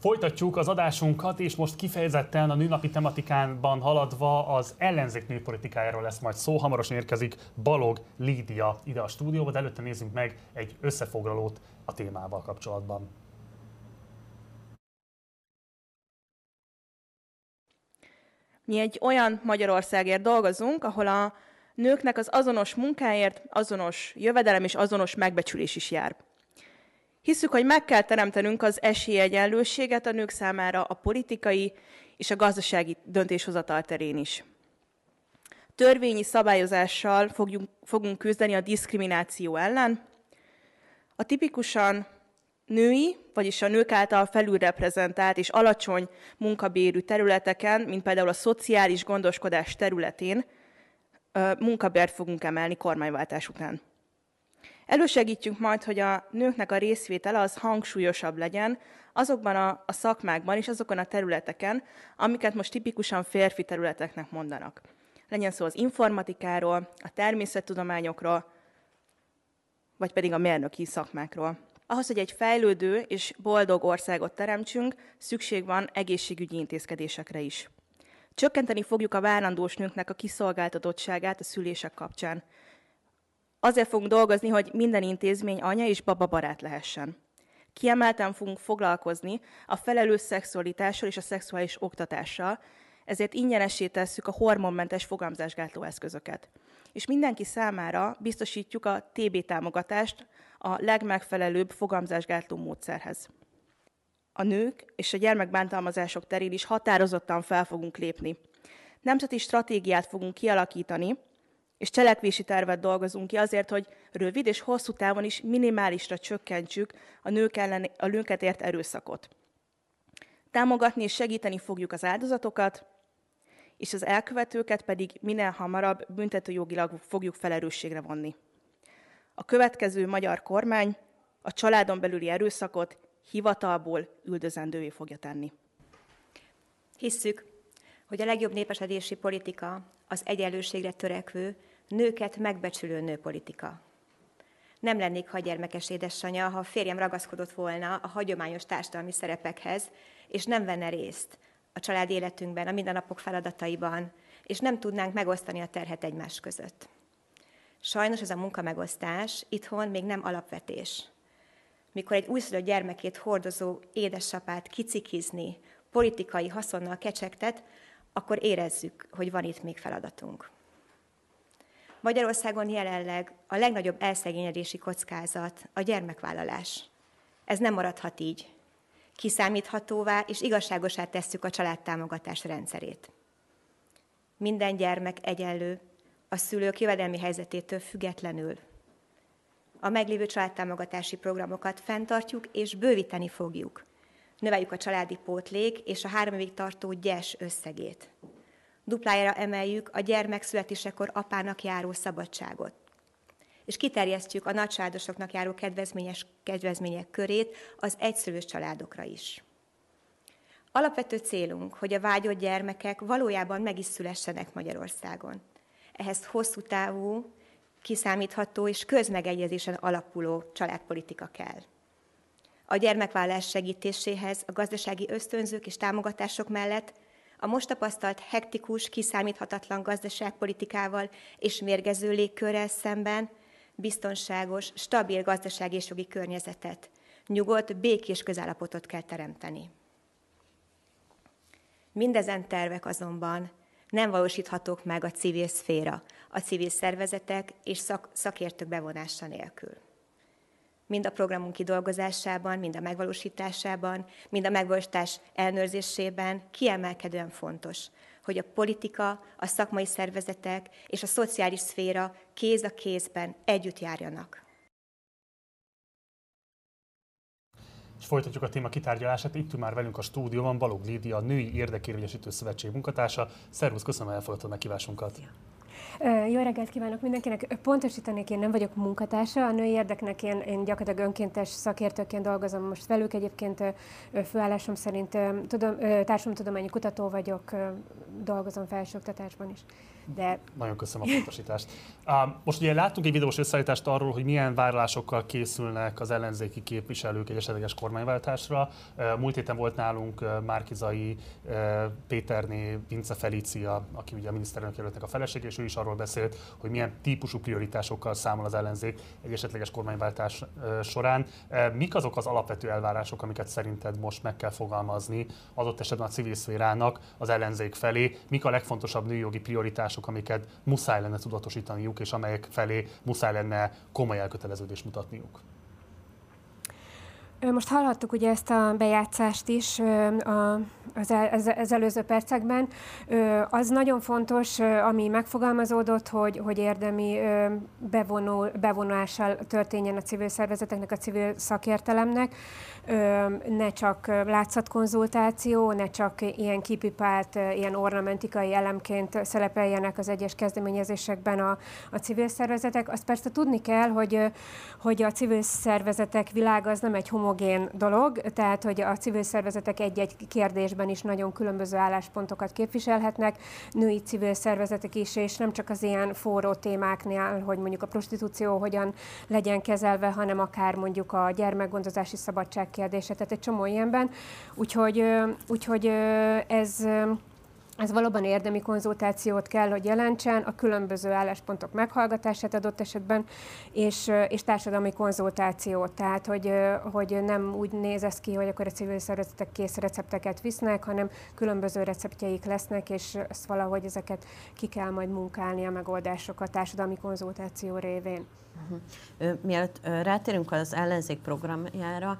Folytatjuk az adásunkat, és most kifejezetten a nőnapi tematikánban haladva az ellenzék nőpolitikájáról lesz majd szó. Hamarosan érkezik Balog Lídia ide a stúdióba, de előtte nézzünk meg egy összefoglalót a témával kapcsolatban. Mi egy olyan Magyarországért dolgozunk, ahol a nőknek az azonos munkáért azonos jövedelem és azonos megbecsülés is jár. Hiszük, hogy meg kell teremtenünk az esélyegyenlőséget a nők számára a politikai és a gazdasági döntéshozatal terén is. Törvényi szabályozással fogjunk, fogunk küzdeni a diszkrimináció ellen. A tipikusan női, vagyis a nők által felülreprezentált és alacsony munkabérű területeken, mint például a szociális gondoskodás területén, munkabért fogunk emelni kormányváltás után. Elősegítjük majd, hogy a nőknek a részvétele az hangsúlyosabb legyen azokban a, a szakmákban és azokon a területeken, amiket most tipikusan férfi területeknek mondanak. Legyen szó az informatikáról, a természettudományokról, vagy pedig a mérnöki szakmákról. Ahhoz, hogy egy fejlődő és boldog országot teremtsünk, szükség van egészségügyi intézkedésekre is. Csökkenteni fogjuk a várandós nőknek a kiszolgáltatottságát a szülések kapcsán. Azért fogunk dolgozni, hogy minden intézmény anya és baba barát lehessen. Kiemelten fogunk foglalkozni a felelős szexualitással és a szexuális oktatással, ezért ingyenesé tesszük a hormonmentes fogamzásgátló eszközöket. És mindenki számára biztosítjuk a TB támogatást a legmegfelelőbb fogamzásgátló módszerhez. A nők és a gyermekbántalmazások terén is határozottan fel fogunk lépni. Nemzeti stratégiát fogunk kialakítani, és cselekvési tervet dolgozunk ki azért, hogy rövid és hosszú távon is minimálisra csökkentsük a nők ellen a nőket ért erőszakot. Támogatni és segíteni fogjuk az áldozatokat, és az elkövetőket pedig minél hamarabb büntetőjogilag fogjuk felelősségre vonni. A következő magyar kormány a családon belüli erőszakot hivatalból üldözendővé fogja tenni. Hisszük, hogy a legjobb népesedési politika az egyenlőségre törekvő, nőket megbecsülő nőpolitika. Nem lennék hagyermekes édesanyja, ha a férjem ragaszkodott volna a hagyományos társadalmi szerepekhez, és nem venne részt a család életünkben, a mindennapok feladataiban, és nem tudnánk megosztani a terhet egymás között. Sajnos ez a munkamegosztás itthon még nem alapvetés. Mikor egy újszülött gyermekét hordozó édesapát kicikizni, politikai haszonnal kecsegtet, akkor érezzük, hogy van itt még feladatunk. Magyarországon jelenleg a legnagyobb elszegényedési kockázat a gyermekvállalás. Ez nem maradhat így. Kiszámíthatóvá és igazságosá tesszük a családtámogatás rendszerét. Minden gyermek egyenlő, a szülők jövedelmi helyzetétől függetlenül. A meglévő családtámogatási programokat fenntartjuk és bővíteni fogjuk. Növeljük a családi pótlék és a három évig tartó gyes összegét. Duplájára emeljük a gyermek születésekor apának járó szabadságot. És kiterjesztjük a nagycsaládosoknak járó kedvezményes kedvezmények körét az egyszülős családokra is. Alapvető célunk, hogy a vágyott gyermekek valójában meg is szülessenek Magyarországon. Ehhez hosszú távú, kiszámítható és közmegegyezésen alapuló családpolitika kell. A gyermekvállás segítéséhez a gazdasági ösztönzők és támogatások mellett a most tapasztalt hektikus, kiszámíthatatlan gazdaságpolitikával és mérgező légkörrel szemben biztonságos, stabil gazdasági és jogi környezetet, nyugodt, békés közállapotot kell teremteni. Mindezen tervek azonban nem valósíthatók meg a civil szféra, a civil szervezetek és szak, szakértők bevonása nélkül. Mind a programunk kidolgozásában, mind a megvalósításában, mind a megvalósítás elnőrzésében kiemelkedően fontos, hogy a politika, a szakmai szervezetek és a szociális szféra kéz a kézben együtt járjanak. És folytatjuk a téma kitárgyalását. Itt már velünk a stúdióban Balog Lídia, a Női Érdekérvényesítő Szövetség munkatársa. Szervusz, köszönöm, hogy elfogadtad meghívásunkat. Jó reggelt kívánok mindenkinek! Pontosítanék, én nem vagyok munkatársa, a női érdeknek én, én gyakorlatilag önkéntes szakértőként dolgozom most velük. Egyébként főállásom szerint tudom, társadalomtudományi kutató vagyok, dolgozom felsőoktatásban is. De... Nagyon köszönöm a pontosítást. Most ugye láttunk egy videós összeállítást arról, hogy milyen vállalásokkal készülnek az ellenzéki képviselők egy esetleges kormányváltásra. Múlt héten volt nálunk Márkizai Péterné, Vince Felícia, aki ugye a miniszterelnök jelöltnek a feleség, és ő is arról beszélt, hogy milyen típusú prioritásokkal számol az ellenzék egy esetleges kormányváltás során. Mik azok az alapvető elvárások, amiket szerinted most meg kell fogalmazni adott esetben a civil szférának az ellenzék felé? Mik a legfontosabb nőjogi prioritások prioritások, amiket muszáj lenne tudatosítaniuk, és amelyek felé muszáj lenne komoly elköteleződést mutatniuk? Most hallhattuk ugye ezt a bejátszást is az, előző percekben. Az nagyon fontos, ami megfogalmazódott, hogy, hogy érdemi bevonó, bevonulással történjen a civil szervezeteknek, a civil szakértelemnek ne csak látszatkonzultáció, ne csak ilyen kipipált, ilyen ornamentikai elemként szerepeljenek az egyes kezdeményezésekben a, a civil szervezetek. Azt persze tudni kell, hogy, hogy a civil szervezetek világ az nem egy homogén dolog, tehát hogy a civil szervezetek egy-egy kérdésben is nagyon különböző álláspontokat képviselhetnek, női civil szervezetek is, és nem csak az ilyen forró témáknál, hogy mondjuk a prostitúció hogyan legyen kezelve, hanem akár mondjuk a gyermekgondozási szabadság kérdése, tehát egy csomó ilyenben. Úgyhogy, úgyhogy ez, ez valóban érdemi konzultációt kell, hogy jelentsen, a különböző álláspontok meghallgatását adott esetben, és, és társadalmi konzultációt. Tehát, hogy, hogy nem úgy néz ez ki, hogy akkor a civil szervezetek kész recepteket visznek, hanem különböző receptjeik lesznek, és ezt valahogy ezeket ki kell majd munkálni a megoldásokat társadalmi konzultáció révén. Uh-huh. Mielőtt rátérünk az ellenzék programjára,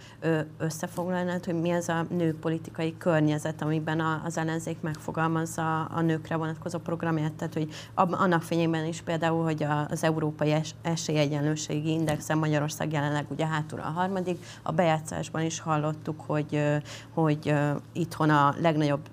összefoglalnád, hogy mi az a nőpolitikai környezet, amiben az ellenzék megfogalmazza a nőkre vonatkozó programját, tehát hogy annak fényében is például, hogy az Európai Esélyegyenlőségi Indexen Magyarország jelenleg ugye hátul a harmadik, a bejátszásban is hallottuk, hogy, hogy itthon a legnagyobb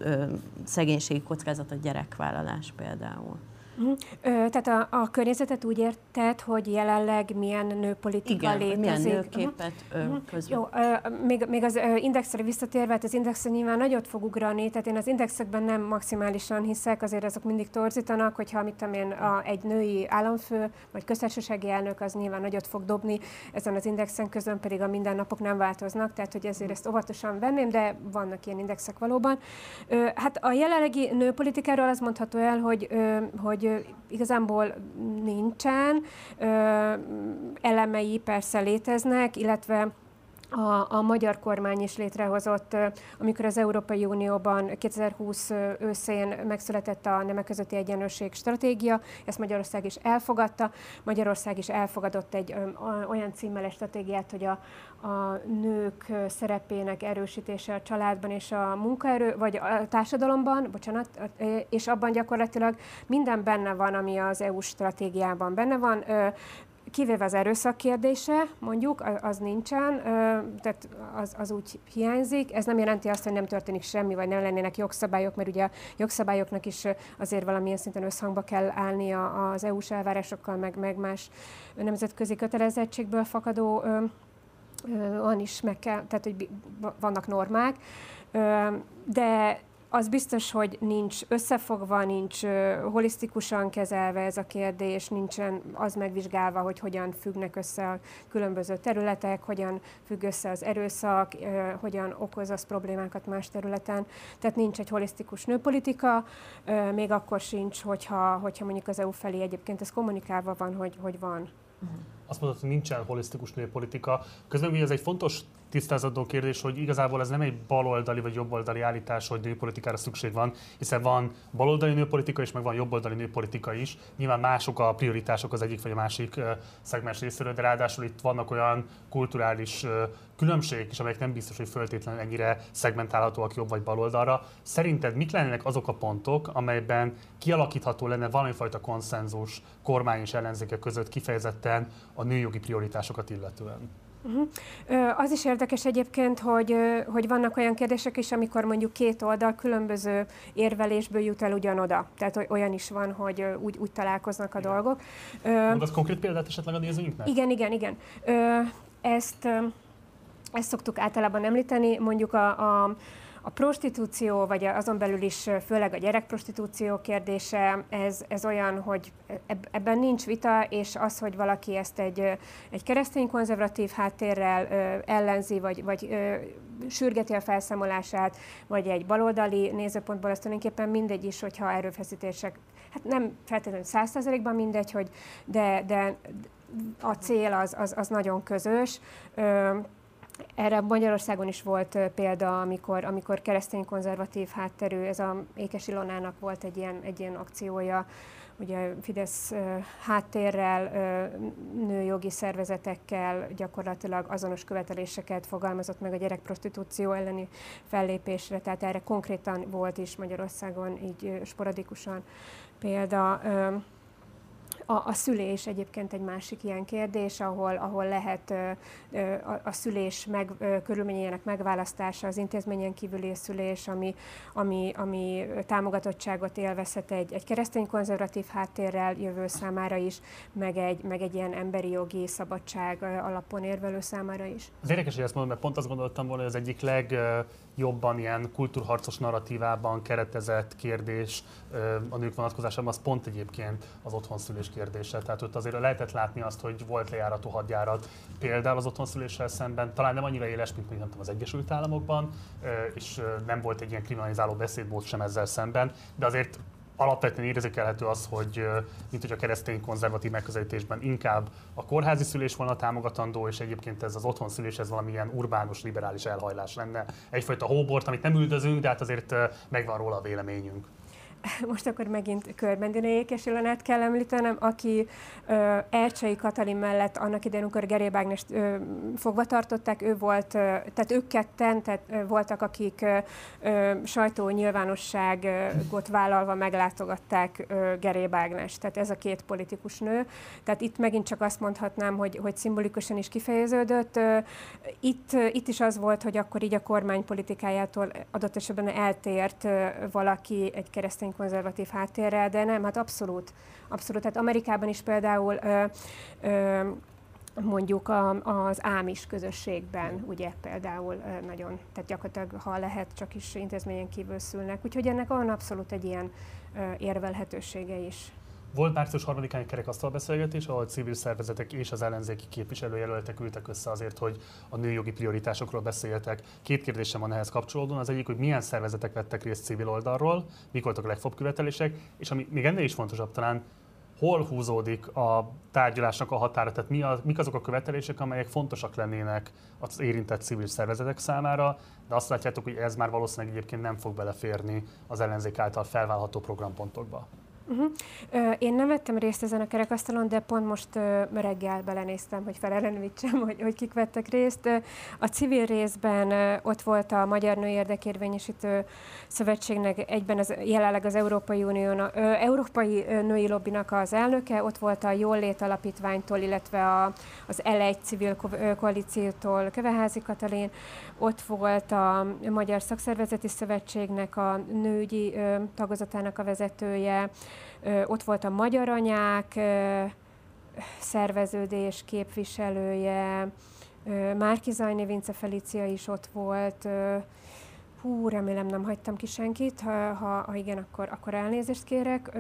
szegénységi kockázat a gyerekvállalás például. Uh-huh. Ö, tehát a, a környezetet úgy érted, hogy jelenleg milyen nőpolitika Igen, létezik? milyen nőképet uh-huh. közül? Jó, ö, még, még az ö, indexre visszatérve, hát az indexre nyilván nagyot fog ugrani, tehát én az indexekben nem maximálisan hiszek, azért azok mindig torzítanak, hogyha mit tudom én, a, egy női államfő, vagy köztársasági elnök, az nyilván nagyot fog dobni ezen az indexen, közben pedig a mindennapok nem változnak, tehát hogy ezért ezt óvatosan venném, de vannak ilyen indexek valóban. Ö, hát a jelenlegi nőpolitikáról azt mondható el, hogy, ö, hogy igazából nincsen. Elemei persze léteznek, illetve a, a magyar kormány is létrehozott, amikor az Európai Unióban 2020 őszén megszületett a nemek közötti egyenlőség stratégia, ezt Magyarország is elfogadta. Magyarország is elfogadott egy olyan címmel stratégiát, hogy a, a nők szerepének erősítése a családban és a munkaerő, vagy a társadalomban, bocsánat, és abban gyakorlatilag minden benne van, ami az EU stratégiában benne van kivéve az erőszak kérdése, mondjuk, az nincsen, tehát az, az úgy hiányzik. Ez nem jelenti azt, hogy nem történik semmi, vagy nem lennének jogszabályok, mert ugye a jogszabályoknak is azért valamilyen szinten összhangba kell állni az EU-s elvárásokkal, meg, meg más nemzetközi kötelezettségből fakadó van is meg kell, tehát hogy vannak normák, de az biztos, hogy nincs összefogva, nincs holisztikusan kezelve ez a kérdés, nincsen az megvizsgálva, hogy hogyan függnek össze a különböző területek, hogyan függ össze az erőszak, hogyan okoz az problémákat más területen. Tehát nincs egy holisztikus nőpolitika, még akkor sincs, hogyha, hogyha mondjuk az EU felé egyébként ez kommunikálva van, hogy, hogy van. Uh-huh. Azt mondod, hogy nincsen holisztikus nőpolitika. Közben ugye ez egy fontos tisztázató kérdés, hogy igazából ez nem egy baloldali vagy jobboldali állítás, hogy nőpolitikára szükség van, hiszen van baloldali nőpolitika is, meg van jobboldali nőpolitika is. Nyilván mások a prioritások az egyik vagy a másik szegmens részéről, de ráadásul itt vannak olyan kulturális különbségek is, amelyek nem biztos, hogy föltétlenül ennyire szegmentálhatóak jobb vagy baloldalra. Szerinted mik lennének azok a pontok, amelyben kialakítható lenne valamifajta konszenzus kormány és ellenzéke között kifejezetten a nőjogi prioritásokat illetően? Uh-huh. Az is érdekes egyébként, hogy, hogy vannak olyan kérdések is, amikor mondjuk két oldal különböző érvelésből jut el ugyanoda. Tehát olyan is van, hogy úgy, úgy találkoznak a igen. dolgok. Mondasz konkrét példát esetleg a nézőinknek? Igen, igen, igen. Ezt, ezt szoktuk általában említeni, mondjuk a, a A prostitúció, vagy azon belül is főleg a gyerekprostitúció kérdése, ez, ez olyan, hogy ebben nincs vita, és az, hogy valaki ezt egy, egy keresztény konzervatív háttérrel ellenzi, vagy, vagy sürgeti a felszámolását, vagy egy baloldali nézőpontból, az tulajdonképpen mindegy is, hogyha erőfeszítések, hát nem feltétlenül százszerzelékben mindegy, hogy de, de a cél az, az, az nagyon közös. Erre Magyarországon is volt példa, amikor, amikor keresztény konzervatív hátterű, ez a Ékes Ilonának volt egy ilyen, egy ilyen akciója, ugye Fidesz háttérrel, nőjogi szervezetekkel gyakorlatilag azonos követeléseket fogalmazott meg a gyerekprostitúció elleni fellépésre, tehát erre konkrétan volt is Magyarországon így sporadikusan példa. A, a szülés egyébként egy másik ilyen kérdés, ahol, ahol lehet a, a szülés meg, körülményének megválasztása, az intézményen kívüli szülés, ami, ami, ami támogatottságot élvezhet egy, egy keresztény konzervatív háttérrel jövő számára is, meg egy, meg egy ilyen emberi jogi szabadság alapon érvelő számára is. Az érdekes, hogy ezt mondom, mert pont azt gondoltam volna, hogy az egyik legjobban ilyen kultúrharcos narratívában keretezett kérdés a nők vonatkozásában, az pont egyébként az otthonszülés kérdése. Tehát ott azért lehetett látni azt, hogy volt lejárató hadjárat például az otthonszüléssel szemben, talán nem annyira éles, mint mondjuk az Egyesült Államokban, és nem volt egy ilyen kriminalizáló beszédmód sem ezzel szemben, de azért alapvetően érzékelhető az, hogy mint hogy a keresztény konzervatív megközelítésben inkább a kórházi szülés volna támogatandó, és egyébként ez az otthon szülés, ez valamilyen urbánus, liberális elhajlás lenne. Egyfajta hóbort, amit nem üldözünk, de hát azért megvan róla a véleményünk. most akkor megint Körbendine Ékes Ilonát kell említenem, aki ö, Ercsei Katalin mellett annak idején, amikor Geré Bágnest ö, fogva tartották, ő volt, ö, tehát ők ketten tehát, ö, voltak, akik ö, sajtó nyilvánosságot vállalva meglátogatták ö, Geré Bágnest. Tehát ez a két politikus nő. Tehát itt megint csak azt mondhatnám, hogy, hogy szimbolikusan is kifejeződött. Itt, itt is az volt, hogy akkor így a kormány politikájától adott esetben eltért valaki egy keresztény konzervatív háttérrel, de nem, hát abszolút. Abszolút. Tehát Amerikában is például ö, ö, mondjuk a, az ámis közösségben, ugye például nagyon, tehát gyakorlatilag ha lehet, csak is intézményen kívül szülnek. Úgyhogy ennek van abszolút egy ilyen érvelhetősége is. Volt március 3-án egy kerekasztal beszélgetés, ahol civil szervezetek és az ellenzéki képviselőjelöltek ültek össze azért, hogy a nőjogi prioritásokról beszéltek. Két kérdésem van ehhez kapcsolódóan. Az egyik, hogy milyen szervezetek vettek részt civil oldalról, mik voltak a legfőbb követelések, és ami még ennél is fontosabb talán, hol húzódik a tárgyalásnak a határa, tehát mi az, mik azok a követelések, amelyek fontosak lennének az érintett civil szervezetek számára, de azt látjátok, hogy ez már valószínűleg egyébként nem fog beleférni az ellenzék által felválható programpontokba. Uh-huh. Én nem vettem részt ezen a kerekasztalon, de pont most reggel belenéztem, hogy felellenvítsem, hogy, hogy kik vettek részt. A civil részben ott volt a Magyar Női Érdekérvényesítő Szövetségnek egyben az, jelenleg az Európai Unió, Európai Női Lobbinak az elnöke, ott volt a Jól Lét Alapítványtól, illetve a, az L1 civil koalíciótól Köveházi Katalin, ott volt a Magyar Szakszervezeti Szövetségnek a nőgyi tagozatának a vezetője, ott volt a Magyar Anyák szerveződés képviselője, Márki Zajné Vince Felicia is ott volt, hú, remélem nem hagytam ki senkit, ha, ha, ha igen, akkor, akkor elnézést kérek.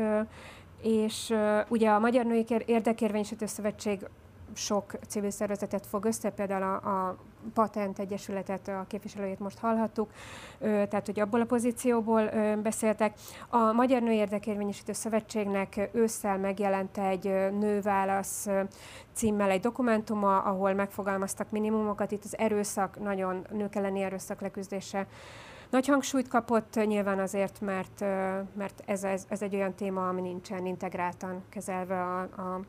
És ugye a Magyar Női Érdekérvényesítő Szövetség sok civil szervezetet fog össze, például a, a Patent Egyesületet, a képviselőjét most hallhattuk, tehát hogy abból a pozícióból beszéltek. A Magyar Női Érdekérvényesítő Szövetségnek ősszel megjelent egy nőválasz címmel egy dokumentuma, ahol megfogalmaztak minimumokat. Itt az erőszak, nagyon nők elleni erőszak leküzdése nagy hangsúlyt kapott, nyilván azért, mert, mert ez, ez, ez egy olyan téma, ami nincsen integráltan kezelve a, a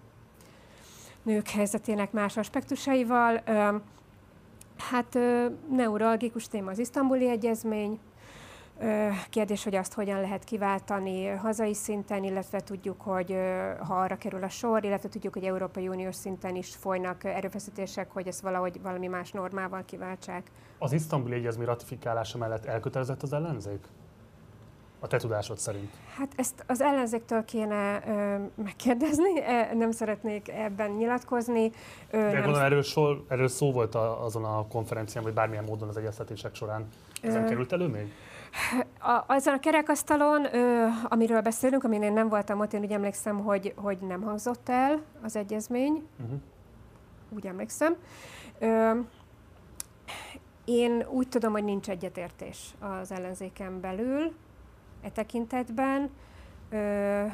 nők helyzetének más aspektusaival. Hát neuralgikus téma az isztambuli egyezmény, Kérdés, hogy azt hogyan lehet kiváltani hazai szinten, illetve tudjuk, hogy ha arra kerül a sor, illetve tudjuk, hogy Európai Uniós szinten is folynak erőfeszítések, hogy ezt valahogy valami más normával kiváltsák. Az isztambuli egyezmény ratifikálása mellett elkötelezett az ellenzék? A te tudásod szerint? Hát ezt az ellenzéktől kéne ö, megkérdezni, e, nem szeretnék ebben nyilatkozni. Ö, De gondolom, erről, erről szó volt a, azon a konferencián, vagy bármilyen módon az egyeztetések során. Ez nem került elő még? a, azon a kerekasztalon, ö, amiről beszélünk, amin én nem voltam ott, én úgy emlékszem, hogy, hogy nem hangzott el az egyezmény. Uh-huh. Úgy emlékszem. Ö, én úgy tudom, hogy nincs egyetértés az ellenzéken belül e tekintetben,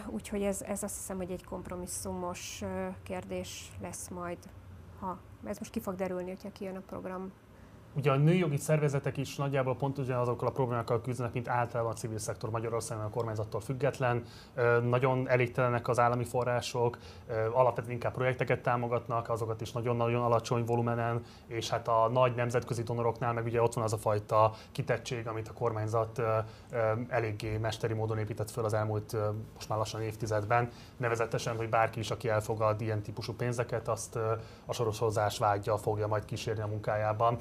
úgyhogy ez, ez azt hiszem, hogy egy kompromisszumos kérdés lesz majd, ha ez most ki fog derülni, hogyha kijön a program Ugye a nőjogi szervezetek is nagyjából pont azokkal a problémákkal küzdenek, mint általában a civil szektor Magyarországon a kormányzattól független. Nagyon elégtelenek az állami források, alapvetően inkább projekteket támogatnak, azokat is nagyon-nagyon alacsony volumenen, és hát a nagy nemzetközi donoroknál meg ugye ott van az a fajta kitettség, amit a kormányzat eléggé mesteri módon épített föl az elmúlt most már lassan évtizedben, nevezetesen, hogy bárki is, aki elfogad ilyen típusú pénzeket, azt a soroshozás vágya fogja majd kísérni a munkájában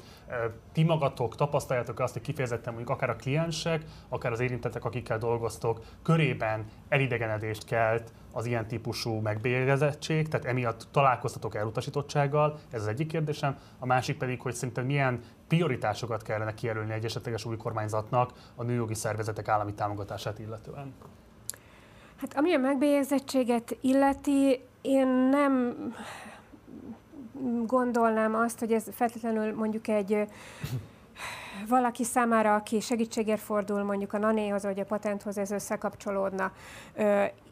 ti magatok tapasztaljátok azt, hogy kifejezetten mondjuk akár a kliensek, akár az érintettek, akikkel dolgoztok, körében elidegenedést kelt az ilyen típusú megbélyezettség, tehát emiatt találkoztatok elutasítottsággal, ez az egyik kérdésem. A másik pedig, hogy szerinted milyen prioritásokat kellene kijelölni egy esetleges új kormányzatnak a nőjogi szervezetek állami támogatását illetően? Hát ami a megbélyezettséget illeti, én nem gondolnám azt, hogy ez feltétlenül mondjuk egy valaki számára, aki segítségért fordul mondjuk a nanéhoz vagy a patenthoz, ez összekapcsolódna.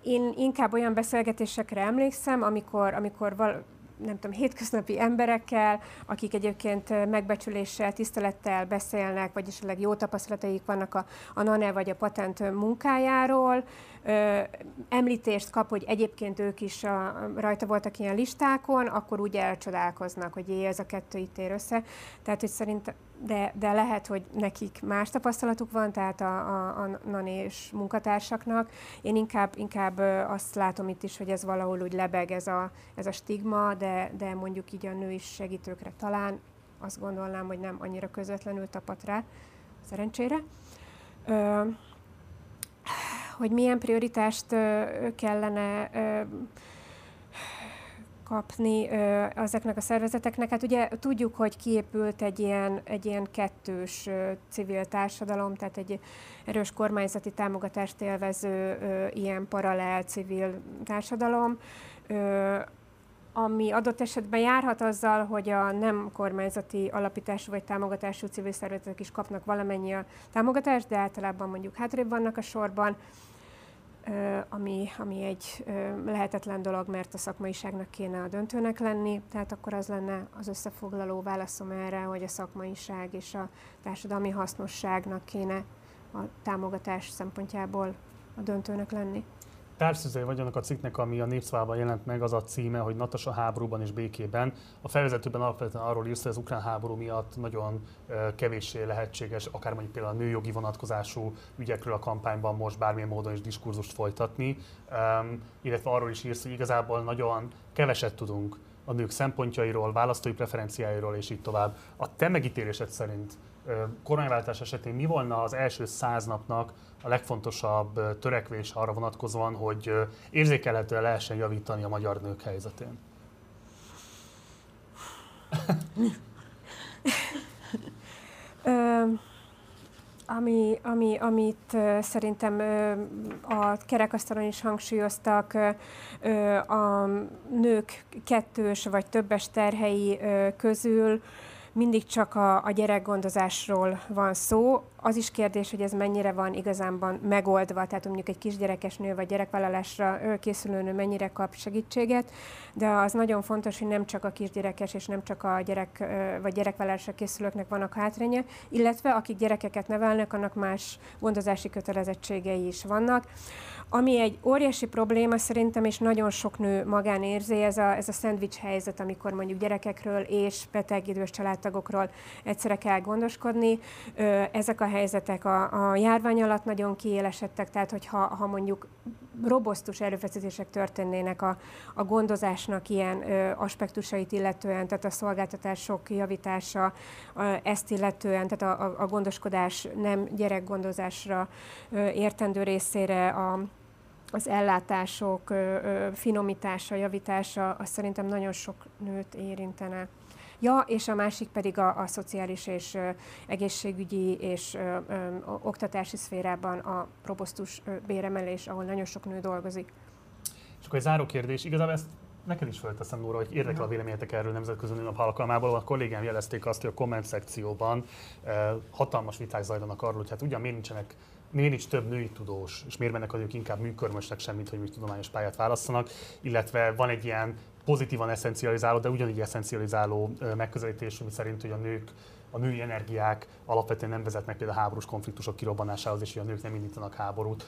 Én inkább olyan beszélgetésekre emlékszem, amikor, amikor val- nem tudom, hétköznapi emberekkel, akik egyébként megbecsüléssel, tisztelettel beszélnek, vagy esetleg jó tapasztalataik vannak a, a NANE vagy a patent munkájáról, ö, említést kap, hogy egyébként ők is a, rajta voltak ilyen listákon, akkor úgy elcsodálkoznak, hogy jé, ez a kettő itt ér össze. Tehát, hogy szerint, de, de lehet, hogy nekik más tapasztalatuk van, tehát a, a, a NANE és munkatársaknak. Én inkább, inkább azt látom itt is, hogy ez valahol úgy lebeg ez a, ez a stigma, de, de mondjuk így a női segítőkre talán azt gondolnám, hogy nem annyira közvetlenül tapad rá, szerencsére. Ö, hogy milyen prioritást kellene kapni ezeknek a szervezeteknek. Hát ugye tudjuk, hogy kiépült egy ilyen, egy ilyen kettős civil társadalom, tehát egy erős kormányzati támogatást élvező ilyen paralel civil társadalom, ami adott esetben járhat azzal, hogy a nem kormányzati alapítású vagy támogatású civil szervezetek is kapnak valamennyi a támogatást, de általában mondjuk hátrébb vannak a sorban, ami, ami egy lehetetlen dolog, mert a szakmaiságnak kéne a döntőnek lenni, tehát akkor az lenne az összefoglaló válaszom erre, hogy a szakmaiság és a társadalmi hasznosságnak kéne a támogatás szempontjából a döntőnek lenni társzüzei vagy annak a cikknek, ami a Népszavában jelent meg, az a címe, hogy Natasa háborúban és békében. A felvezetőben alapvetően arról írsz, hogy az ukrán háború miatt nagyon kevéssé lehetséges, akár mondjuk például a nőjogi vonatkozású ügyekről a kampányban most bármilyen módon is diskurzust folytatni, illetve arról is írsz, hogy igazából nagyon keveset tudunk a nők szempontjairól, választói preferenciáiról és így tovább. A te megítélésed szerint kormányváltás esetén mi volna az első száz napnak a legfontosabb törekvés arra vonatkozóan, hogy érzékelhetően lehessen javítani a magyar nők helyzetén? Ö, ami, ami, amit szerintem a kerekasztalon is hangsúlyoztak, a nők kettős vagy többes terhei közül mindig csak a, a gyerekgondozásról van szó. Az is kérdés, hogy ez mennyire van igazánban megoldva, tehát mondjuk egy kisgyerekes nő vagy gyerekvállalásra készülő nő mennyire kap segítséget, de az nagyon fontos, hogy nem csak a kisgyerekes és nem csak a gyerek vagy gyerekvállalásra készülőknek vannak hátránya, illetve akik gyerekeket nevelnek, annak más gondozási kötelezettségei is vannak. Ami egy óriási probléma szerintem, és nagyon sok nő magán érzi, ez a, ez a szendvics helyzet, amikor mondjuk gyerekekről és beteg idős családtagokról egyszerre kell gondoskodni. Ezek a helyzetek a, a járvány alatt nagyon kiélesedtek, tehát hogyha ha mondjuk robosztus erőfeszítések történnének a, a gondozásnak ilyen ö, aspektusait illetően, tehát a szolgáltatások javítása, a, ezt illetően, tehát a, a gondoskodás nem gyerekgondozásra ö, értendő részére a az ellátások finomítása, javítása, az szerintem nagyon sok nőt érintene. Ja, és a másik pedig a, a szociális és ö, egészségügyi és ö, ö, oktatási szférában a robosztus ö, béremelés, ahol nagyon sok nő dolgozik. És akkor egy záró kérdés, igazából ezt neked is fölteszem, Nóra, hogy érdekel a véleményetek erről nemzetközi nőnap alkalmából. A kollégám jelezték azt, hogy a komment szekcióban eh, hatalmas viták zajlanak arról, hogy hát ugyan miért nincsenek miért nincs több női tudós, és miért mennek ők inkább műkörmösnek sem, mint hogy műtudományos pályát választanak, illetve van egy ilyen pozitívan eszencializáló, de ugyanígy eszencializáló megközelítés, ami szerint, hogy a nők a női energiák alapvetően nem vezetnek például háborús konfliktusok kirobbanásához, és hogy a nők nem indítanak háborút.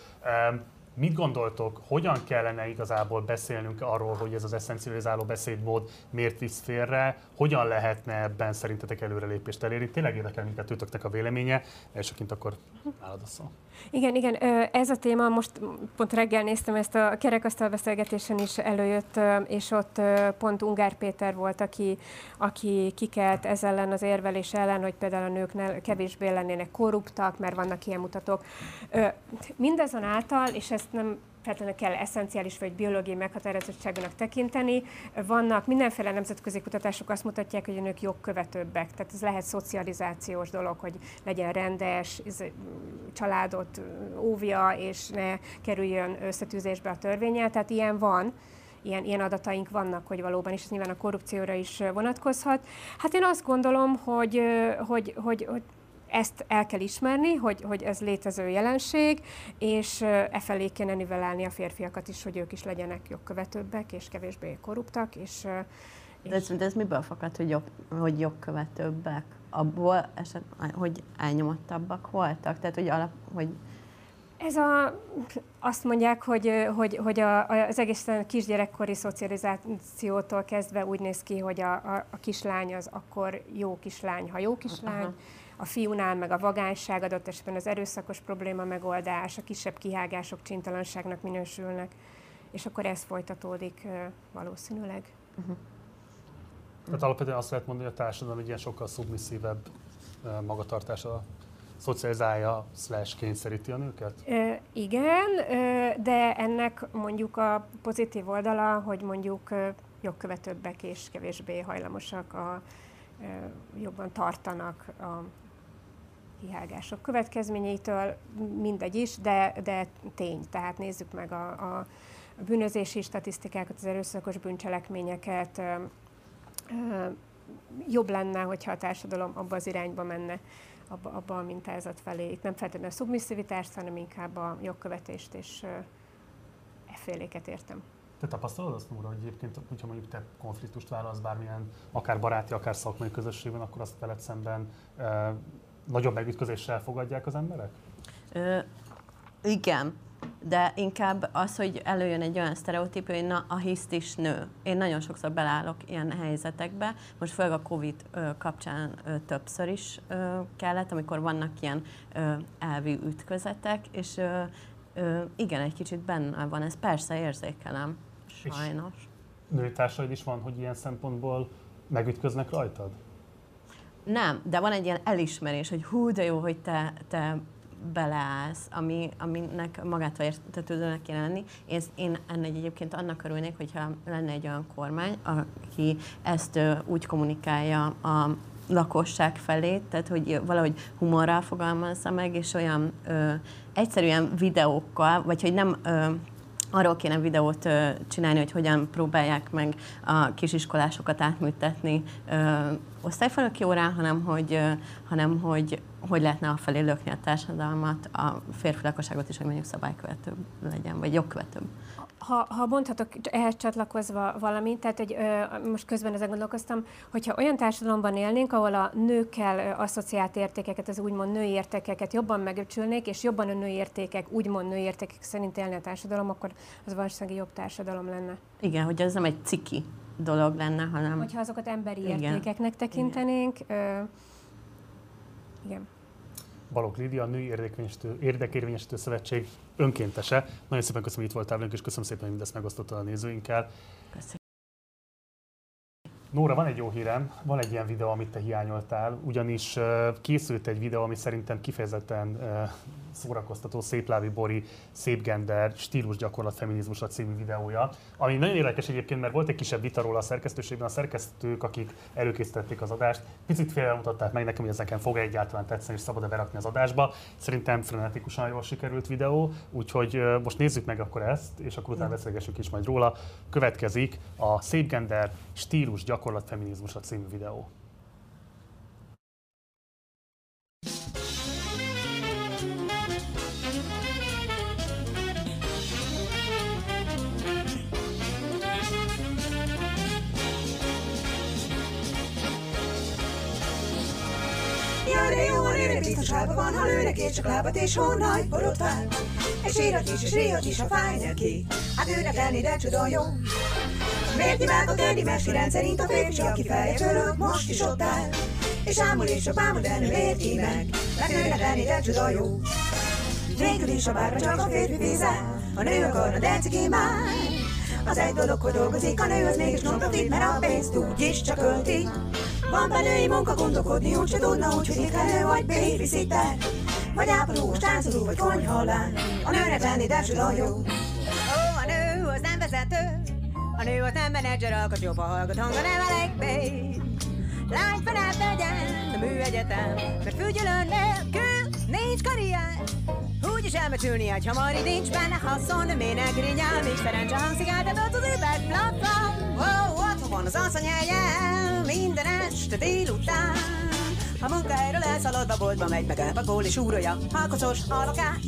Mit gondoltok, hogyan kellene igazából beszélnünk arról, hogy ez az eszencializáló beszédmód miért visz félre, hogyan lehetne ebben szerintetek előrelépést elérni? Tényleg érdekel minket őtöknek a véleménye, elsőként akkor nálad a szó. Igen, igen, ez a téma, most pont reggel néztem ezt a kerekasztal beszélgetésen is előjött, és ott pont Ungár Péter volt, aki, aki kikelt ez ellen az érvelés ellen, hogy például a nők kevésbé lennének korruptak, mert vannak ilyen mutatók. Mindazonáltal, és ezt nem feltétlenül kell eszenciális vagy biológiai meghatározottságának tekinteni. Vannak mindenféle nemzetközi kutatások azt mutatják, hogy a nők jogkövetőbbek. Tehát ez lehet szocializációs dolog, hogy legyen rendes, családot óvja, és ne kerüljön összetűzésbe a törvényel. Tehát ilyen van ilyen, ilyen adataink vannak, hogy valóban, és ez nyilván a korrupcióra is vonatkozhat. Hát én azt gondolom, hogy, hogy, hogy, hogy ezt el kell ismerni, hogy, hogy ez létező jelenség, és e felé kéne nivelálni a férfiakat is, hogy ők is legyenek jogkövetőbbek, és kevésbé korruptak, és de ez, de ez miből fakad, hogy, jog, hogy jogkövetőbbek? Abból, eset, hogy elnyomottabbak voltak? Tehát, hogy, alap, hogy ez a, azt mondják, hogy, hogy, hogy a, az egészen kisgyerekkori szocializációtól kezdve úgy néz ki, hogy a, a, a kislány az akkor jó kislány, ha jó kislány, Aha a fiúnál meg a vagányság, adott esetben az erőszakos probléma megoldás, a kisebb kihágások csintalanságnak minősülnek, és akkor ez folytatódik valószínűleg. Uh-huh. Tehát alapvetően azt lehet mondani, hogy a társadalom egy ilyen sokkal szubmisszívebb magatartása szocializálja, slash kényszeríti a nőket? E, igen, de ennek mondjuk a pozitív oldala, hogy mondjuk jogkövetőbbek és kevésbé hajlamosak a, jobban tartanak a kihágások következményeitől, mindegy is, de, de tény. Tehát nézzük meg a, a, bűnözési statisztikákat, az erőszakos bűncselekményeket. Jobb lenne, hogyha a társadalom abba az irányba menne, abba, abba a mintázat felé. Itt nem feltétlenül a szubmisszivitást, hanem inkább a jogkövetést és e féléket értem. Te tapasztalod azt, Nóra, hogy egyébként, hogyha mondjuk te konfliktust válasz bármilyen, akár baráti, akár szakmai közösségben, akkor azt veled szemben nagyobb megütközéssel fogadják az emberek? Ö, igen, de inkább az, hogy előjön egy olyan sztereotípia, hogy na, a hisztis nő. Én nagyon sokszor belállok ilyen helyzetekbe, most főleg a Covid kapcsán többször is kellett, amikor vannak ilyen elvi ütközetek, és igen, egy kicsit benne van ez, persze érzékelem, sajnos. női társaid is van, hogy ilyen szempontból megütköznek rajtad? Nem, de van egy ilyen elismerés, hogy hú, de jó, hogy te, te beleállsz, ami, aminek magától értetődőnek kéne lenni. Én, én ennek egyébként annak örülnék, hogyha lenne egy olyan kormány, aki ezt úgy kommunikálja a lakosság felé, tehát hogy valahogy humorral fogalmazza meg, és olyan ö, egyszerűen videókkal, vagy hogy nem ö, arról kéne videót csinálni, hogy hogyan próbálják meg a kisiskolásokat átműtetni ö, osztályfőnöki órán, hanem hogy, hanem hogy hogy lehetne a felé lökni a társadalmat, a férfi lakosságot is, hogy mondjuk szabálykövetőbb legyen, vagy jogkövetőbb ha, ha mondhatok ehhez csatlakozva valamit, tehát hogy ö, most közben ezen gondolkoztam, hogyha olyan társadalomban élnénk, ahol a nőkkel ö, asszociált értékeket, az úgymond női értékeket jobban megöcsülnék, és jobban a női értékek, úgymond női értékek szerint élne a társadalom, akkor az valószínűleg jobb társadalom lenne. Igen, hogy ez nem egy ciki dolog lenne, hanem... Hogyha azokat emberi igen. értékeknek tekintenénk, igen. Ö, igen. Balogh Lídia, a Női Érdekérvényesítő Szövetség önkéntese. Nagyon szépen köszönöm, hogy itt voltál velünk, és köszönöm szépen, hogy mindezt megosztottad a nézőinkkel. Köszönöm. Nóra, van egy jó hírem, van egy ilyen videó, amit te hiányoltál, ugyanis készült egy videó, ami szerintem kifejezetten szórakoztató Széplávi Bori, Szép Gender, stílus gyakorlat feminizmusra című videója, ami nagyon érdekes egyébként, mert volt egy kisebb vita róla a szerkesztőségben, a szerkesztők, akik előkészítették az adást, picit félremutatták meg nekem, hogy ez nekem fog egyáltalán tetszeni, és szabad-e berakni az adásba. Szerintem frenetikusan jól sikerült videó, úgyhogy most nézzük meg akkor ezt, és akkor utána beszélgessünk is majd róla. Következik a Szép Gender, stílus gyakorlat feminizmusra című videó. Biztonságban van, ha lőnek és csak lábat és hónaj borotvál. És írat is, és ríhat is, ha fáj neki. Hát őnek lenni, de csuda jó. Miért imádott Eddie Murphy rendszerint a férfi, aki feje fölött most is ott áll. És ámul és a bámul, de nem érti meg. Mert őnek lenni, de csuda jó. Végül is a bárba csak a férfi vízzel, a nő akarna, de ciki már. Az egy dolog, hogy dolgozik, a nő az mégis non mert a pénzt úgyis csak ölti. Van benői munka gondolkodni, úgyse tudna, hogy étkelő vagy babysitter. Vagy ápolós, táncoló, vagy konyhalán. A nőnek lenni, de csuda jó. Ó, a nő az nem vezető, a nő az nem menedzser, alkat jobb, a hallgat hanga nem elég babe. Lány felett legyen a műegyetem, mert fügyelő nélkül nincs karrier. Úgy is elmecsülni egy hamar, nincs benne haszon, de miért ne grinyál, még szerencse hangzik át, az üveg plafon. Wow, ott van az helyen, minden este délután. A munkahelyről elszaladva boltba megy, meg elpakol és úrolja halkocos a lakást.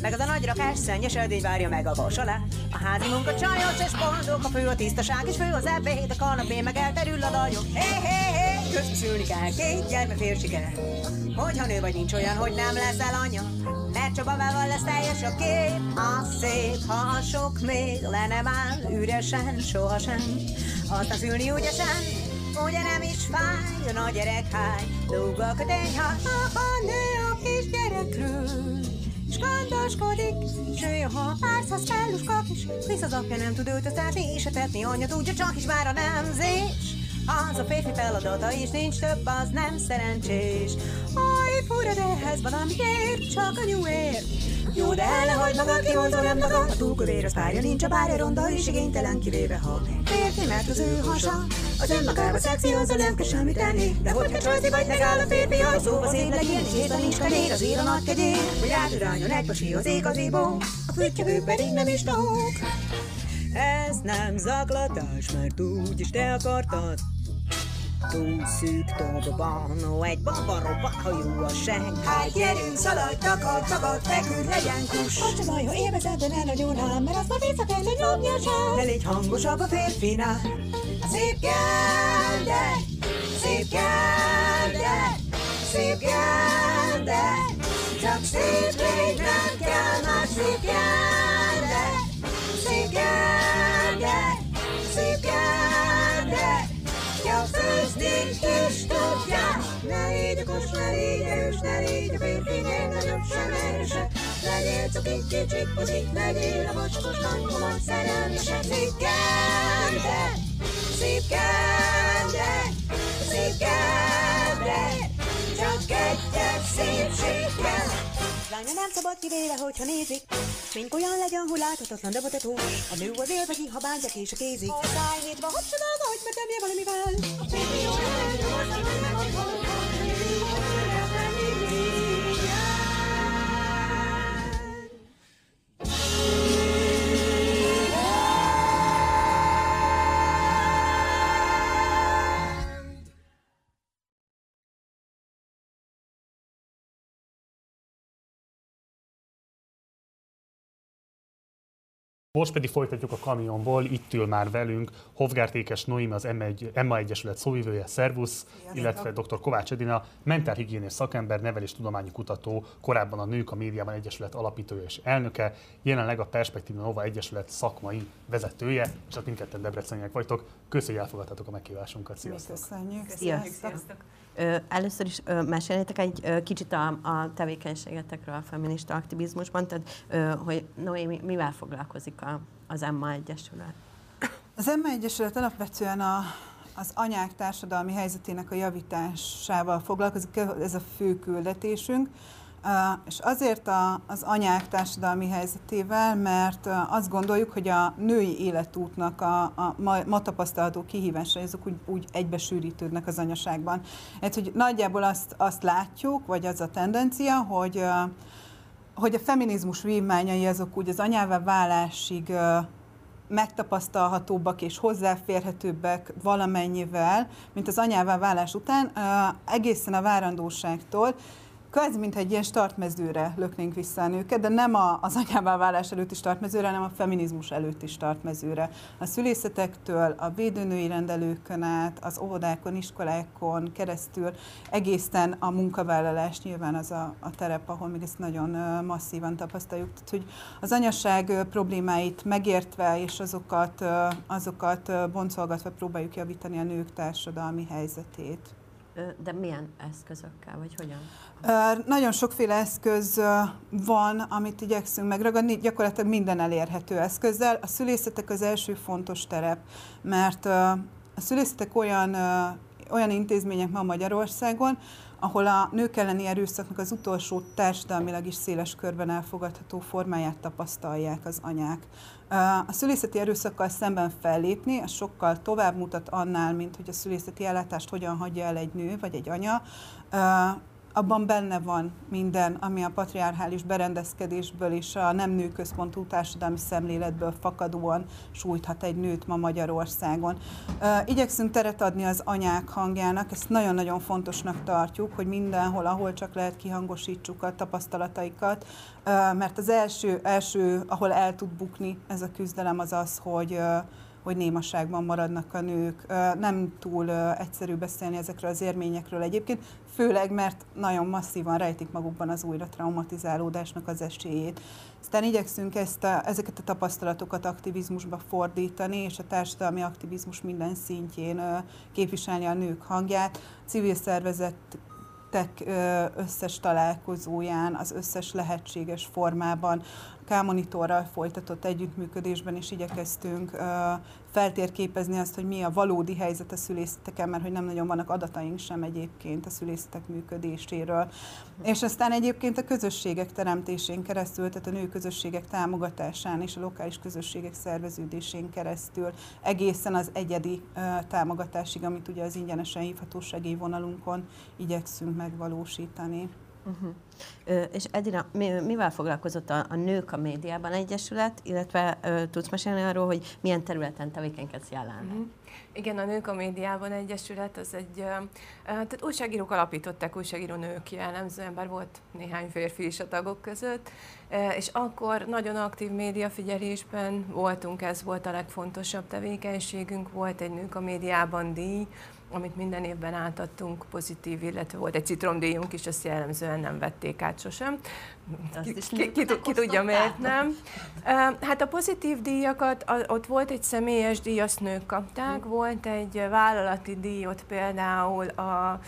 Meg az a nagy rakás szennyes edény várja meg a vas. A házi munka csajos és boldog, a fő a tisztaság és fő az ebéd, a kanapé meg elterül a lajok. Hé, hé, hé, közbeszülni kell, két gyermek férsi kell. Hogyha nő vagy nincs olyan, hogy nem leszel anya, mert Csabavával lesz teljes a kép. A szép, ha sok még le nem áll, üresen, sohasem. Aztán szülni ügyesen, ugye nem is fáj, a nagy gyerek háj, lóg a kötény, ha, ha nő a kis gyerekről. És gondoskodik, s ő, ha párszáz kellus kap is, visz az apja nem tud öltöztetni, és etetni anya tudja, csak is már a nemzés. Az a férfi feladata is nincs több, az nem szerencsés. Aj, fura, de ehhez valamiért, csak a nyúért. Jó, de el ne hagyd magad, kimondva nem magad. A túlkövér az párja nincs, a párja ronda és igénytelen kivéve ha. Férfi, mert az ő hasa, az önmagában szexi, azzal nem kell semmit tenni. De hogyha csajzi vagy, megáll a férfi, ha szóval szép legyen, és étel nincs kenyér, az ér a nagy kegyér. Hogy átüráljon egy pasi az ég az ébó, a füttyögők pedig nem is tahók. Ez nem zaklatás, mert úgy is te akartad. Túl szűk tobban, ó, egy baba hajú a seng. Hát gyerünk, szaladj, takar, tagad, feküdj, legyen kus. Az csak baj, ha élvezed, de ne nagyon ám, mert az már vissza kell, hogy lopja sem. Ne légy hangosabb a férfinál. Szép gelde, szép gelde, szép gelde. Csak szép légy, nem kell már szép gelde, szép gelde, Ja, főzni is tudja. Ne légy okos, ne légy erős, ne légy a férfinél nagyobb sem erősebb. Legyél cuki, kicsi, puci, legyél a mocskos, gerde, szép gerde, szép gerde, csak egyet szépséggel. Lánya nem szabad kivéve, hogyha nézik, Mink olyan legyen, hogy láthatatlan, de botetós. A nő az élvegi, ha bántják és a kézik. A száj nyitva, hogy csinálva, hogy megtemje valamivel. A férfi olyan, Most pedig folytatjuk a kamionból, itt ül már velünk Hovgárt Ékes Noim, az Emma Egyesület szóvivője, Szervusz, illetve dr. Kovács Edina, mentálhigiénés szakember, neveléstudományi kutató, korábban a Nők a Médiában Egyesület alapítója és elnöke, jelenleg a Perspektíva Nova Egyesület szakmai vezetője, és hát mindketten Debreceniek vagytok. Köszönjük, hogy elfogadtátok a meghívásunkat. Sziasztok! Köszönjük! Sziasztok! Sziasztok. Először is mesélnétek egy kicsit a, a tevékenységetekről a feminista aktivizmusban, tehát hogy Noémi mivel foglalkozik a, az Emma Egyesület? Az Emma Egyesület alapvetően a, az anyák társadalmi helyzetének a javításával foglalkozik, ez a fő küldetésünk. És azért a, az anyák társadalmi helyzetével, mert azt gondoljuk, hogy a női életútnak a, a ma, ma tapasztalható kihívásai, azok úgy, úgy egybesűrítődnek az anyaságban. Hát, hogy nagyjából azt, azt látjuk, vagy az a tendencia, hogy hogy a feminizmus vívmányai azok úgy az anyává válásig megtapasztalhatóbbak és hozzáférhetőbbek valamennyivel, mint az anyává válás után, egészen a várandóságtól kvázi, mint egy ilyen startmezőre löknénk vissza a nőket, de nem a, az anyává válás előtti startmezőre, hanem a feminizmus előtti startmezőre. A szülészetektől, a védőnői rendelőkön át, az óvodákon, iskolákon keresztül, egészen a munkavállalás nyilván az a, a terep, ahol még ezt nagyon masszívan tapasztaljuk. Tehát, hogy az anyaság problémáit megértve és azokat, azokat boncolgatva próbáljuk javítani a nők társadalmi helyzetét. De milyen eszközökkel, vagy hogyan? Nagyon sokféle eszköz van, amit igyekszünk megragadni, gyakorlatilag minden elérhető eszközzel. A szülészetek az első fontos terep, mert a szülészetek olyan, olyan intézmények ma Magyarországon, ahol a nők elleni erőszaknak az utolsó társadalmilag is széles körben elfogadható formáját tapasztalják az anyák. A szülészeti erőszakkal szemben fellépni, az sokkal tovább mutat annál, mint hogy a szülészeti ellátást hogyan hagyja el egy nő vagy egy anya abban benne van minden, ami a patriarchális berendezkedésből és a nem nőközpontú társadalmi szemléletből fakadóan sújthat egy nőt ma Magyarországon. Igyekszünk teret adni az anyák hangjának, ezt nagyon-nagyon fontosnak tartjuk, hogy mindenhol, ahol csak lehet kihangosítsuk a tapasztalataikat, mert az első, első ahol el tud bukni ez a küzdelem, az az, hogy hogy némaságban maradnak a nők. Nem túl egyszerű beszélni ezekről az érményekről egyébként, főleg mert nagyon masszívan rejtik magukban az újra traumatizálódásnak az esélyét. Aztán igyekszünk ezt a, ezeket a tapasztalatokat aktivizmusba fordítani, és a társadalmi aktivizmus minden szintjén képviselni a nők hangját. Civil szervezet összes találkozóján, az összes lehetséges formában K-monitorral folytatott együttműködésben is igyekeztünk feltérképezni azt, hogy mi a valódi helyzet a szülészeteken, mert hogy nem nagyon vannak adataink sem egyébként a szülészetek működéséről. És aztán egyébként a közösségek teremtésén keresztül, tehát a nő közösségek támogatásán és a lokális közösségek szerveződésén keresztül egészen az egyedi támogatásig, amit ugye az ingyenesen hívható segélyvonalunkon igyekszünk megvalósítani. Uh-huh. És Edina, mivel foglalkozott a, a Nők a Médiában Egyesület, illetve ö, tudsz mesélni arról, hogy milyen területen tevékenykedsz jelenleg? Uh-huh. Igen, a Nők a Médiában Egyesület az egy, tehát újságírók alapították, újságíró nők jellemzően, bár volt néhány férfi is a tagok között, és akkor nagyon aktív médiafigyelésben voltunk, ez volt a legfontosabb tevékenységünk, volt egy Nők a Médiában díj, amit minden évben átadtunk pozitív, illetve volt egy citromdíjunk is, azt jellemzően nem vették át sosem. Ki, ki, ki, ki tudja, miért nem. Hát a pozitív díjakat, ott volt egy személyes díj, azt nők kapták, hm. volt egy vállalati díj, ott például a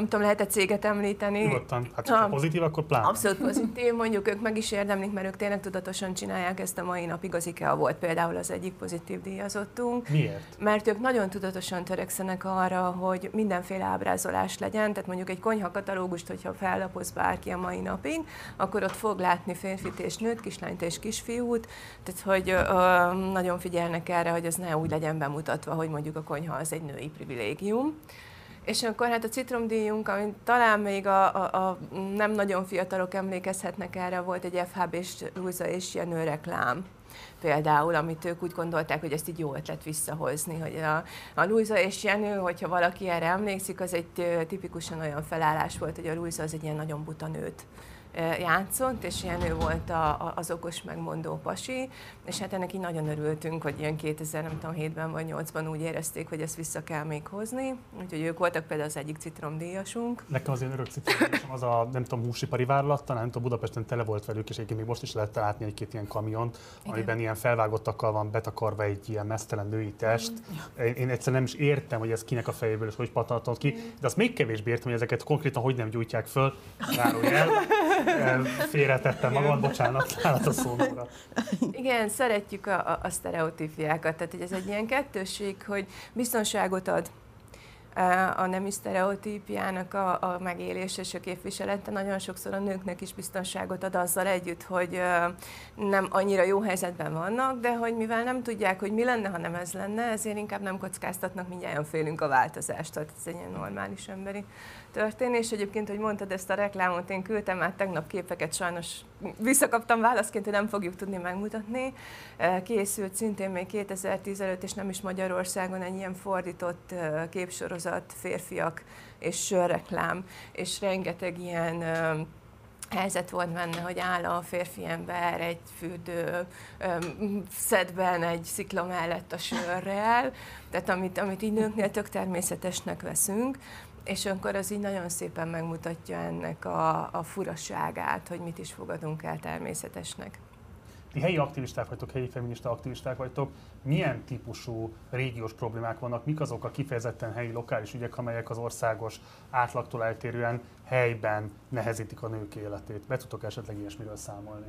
nem tudom, lehet egy céget említeni. Nyugodtan. Hát, ha pozitív, akkor pláne. Abszolút pozitív, mondjuk ők meg is érdemlik, mert ők tényleg tudatosan csinálják ezt a mai napig. Az IKEA volt például az egyik pozitív díjazottunk. Miért? Mert ők nagyon tudatosan törekszenek arra, hogy mindenféle ábrázolás legyen. Tehát mondjuk egy konyha katalógust, hogyha fellapoz bárki a mai napig, akkor ott fog látni férfit és nőt, kislányt és kisfiút. Tehát, hogy ö, nagyon figyelnek erre, hogy ez ne úgy legyen bemutatva, hogy mondjuk a konyha az egy női privilégium. És akkor hát a citromdíjunk, amit talán még a, a, a nem nagyon fiatalok emlékezhetnek erre, volt egy FHB és Luisa és Jenő reklám például, amit ők úgy gondolták, hogy ezt így jó ötlet visszahozni, hogy a, a Luisa és Jenő, hogyha valaki erre emlékszik, az egy tipikusan olyan felállás volt, hogy a Luisa az egy ilyen nagyon buta nőt játszott, és ilyen ő volt a, a, az okos megmondó pasi, és hát ennek így nagyon örültünk, hogy ilyen 2007-ben vagy 8-ban úgy érezték, hogy ezt vissza kell még hozni, úgyhogy ők voltak például az egyik citromdíjasunk. Nekem az én örök citromdíjasom az a, nem tudom, húsipari vállalattal, nem tudom, Budapesten tele volt velük, és egyébként még most is lehet látni egy-két ilyen kamiont, Igen. amiben ilyen felvágottakkal van betakarva egy ilyen mesztelen női test. Én, én egyszerűen nem is értem, hogy ez kinek a fejéből és hogy pattantott ki, de azt még kevésbé értem, hogy ezeket konkrétan hogy nem gyújtják föl, zárójel. Félretettem magam, bocsánat, állat a szónomra. Igen, szeretjük a, a, a sztereotípiákat, tehát hogy ez egy ilyen kettőség, hogy biztonságot ad, a nemi sztereotípiának a, a megélése és a képviselete nagyon sokszor a nőknek is biztonságot ad azzal együtt, hogy nem annyira jó helyzetben vannak, de hogy mivel nem tudják, hogy mi lenne, ha nem ez lenne, ezért inkább nem kockáztatnak, mindjárt félünk a változást, tehát ez egy ilyen normális emberi történés. Egyébként, hogy mondtad ezt a reklámot, én küldtem már tegnap képeket, sajnos visszakaptam válaszként, hogy nem fogjuk tudni megmutatni. Készült szintén még 2010 előtt, és nem is Magyarországon egy ilyen fordított képsorozat, férfiak és sörreklám, és rengeteg ilyen helyzet volt benne, hogy áll a férfi ember egy fürdő szedben egy szikla mellett a sörrel, tehát amit, amit így nőknél tök természetesnek veszünk, és akkor az így nagyon szépen megmutatja ennek a, a furaságát, hogy mit is fogadunk el természetesnek. Ti helyi aktivisták vagytok, helyi feminista aktivisták vagytok. Milyen típusú régiós problémák vannak? Mik azok a kifejezetten helyi lokális ügyek, amelyek az országos átlagtól eltérően helyben nehezítik a nők életét? Be tudtok esetleg ilyesmiről számolni?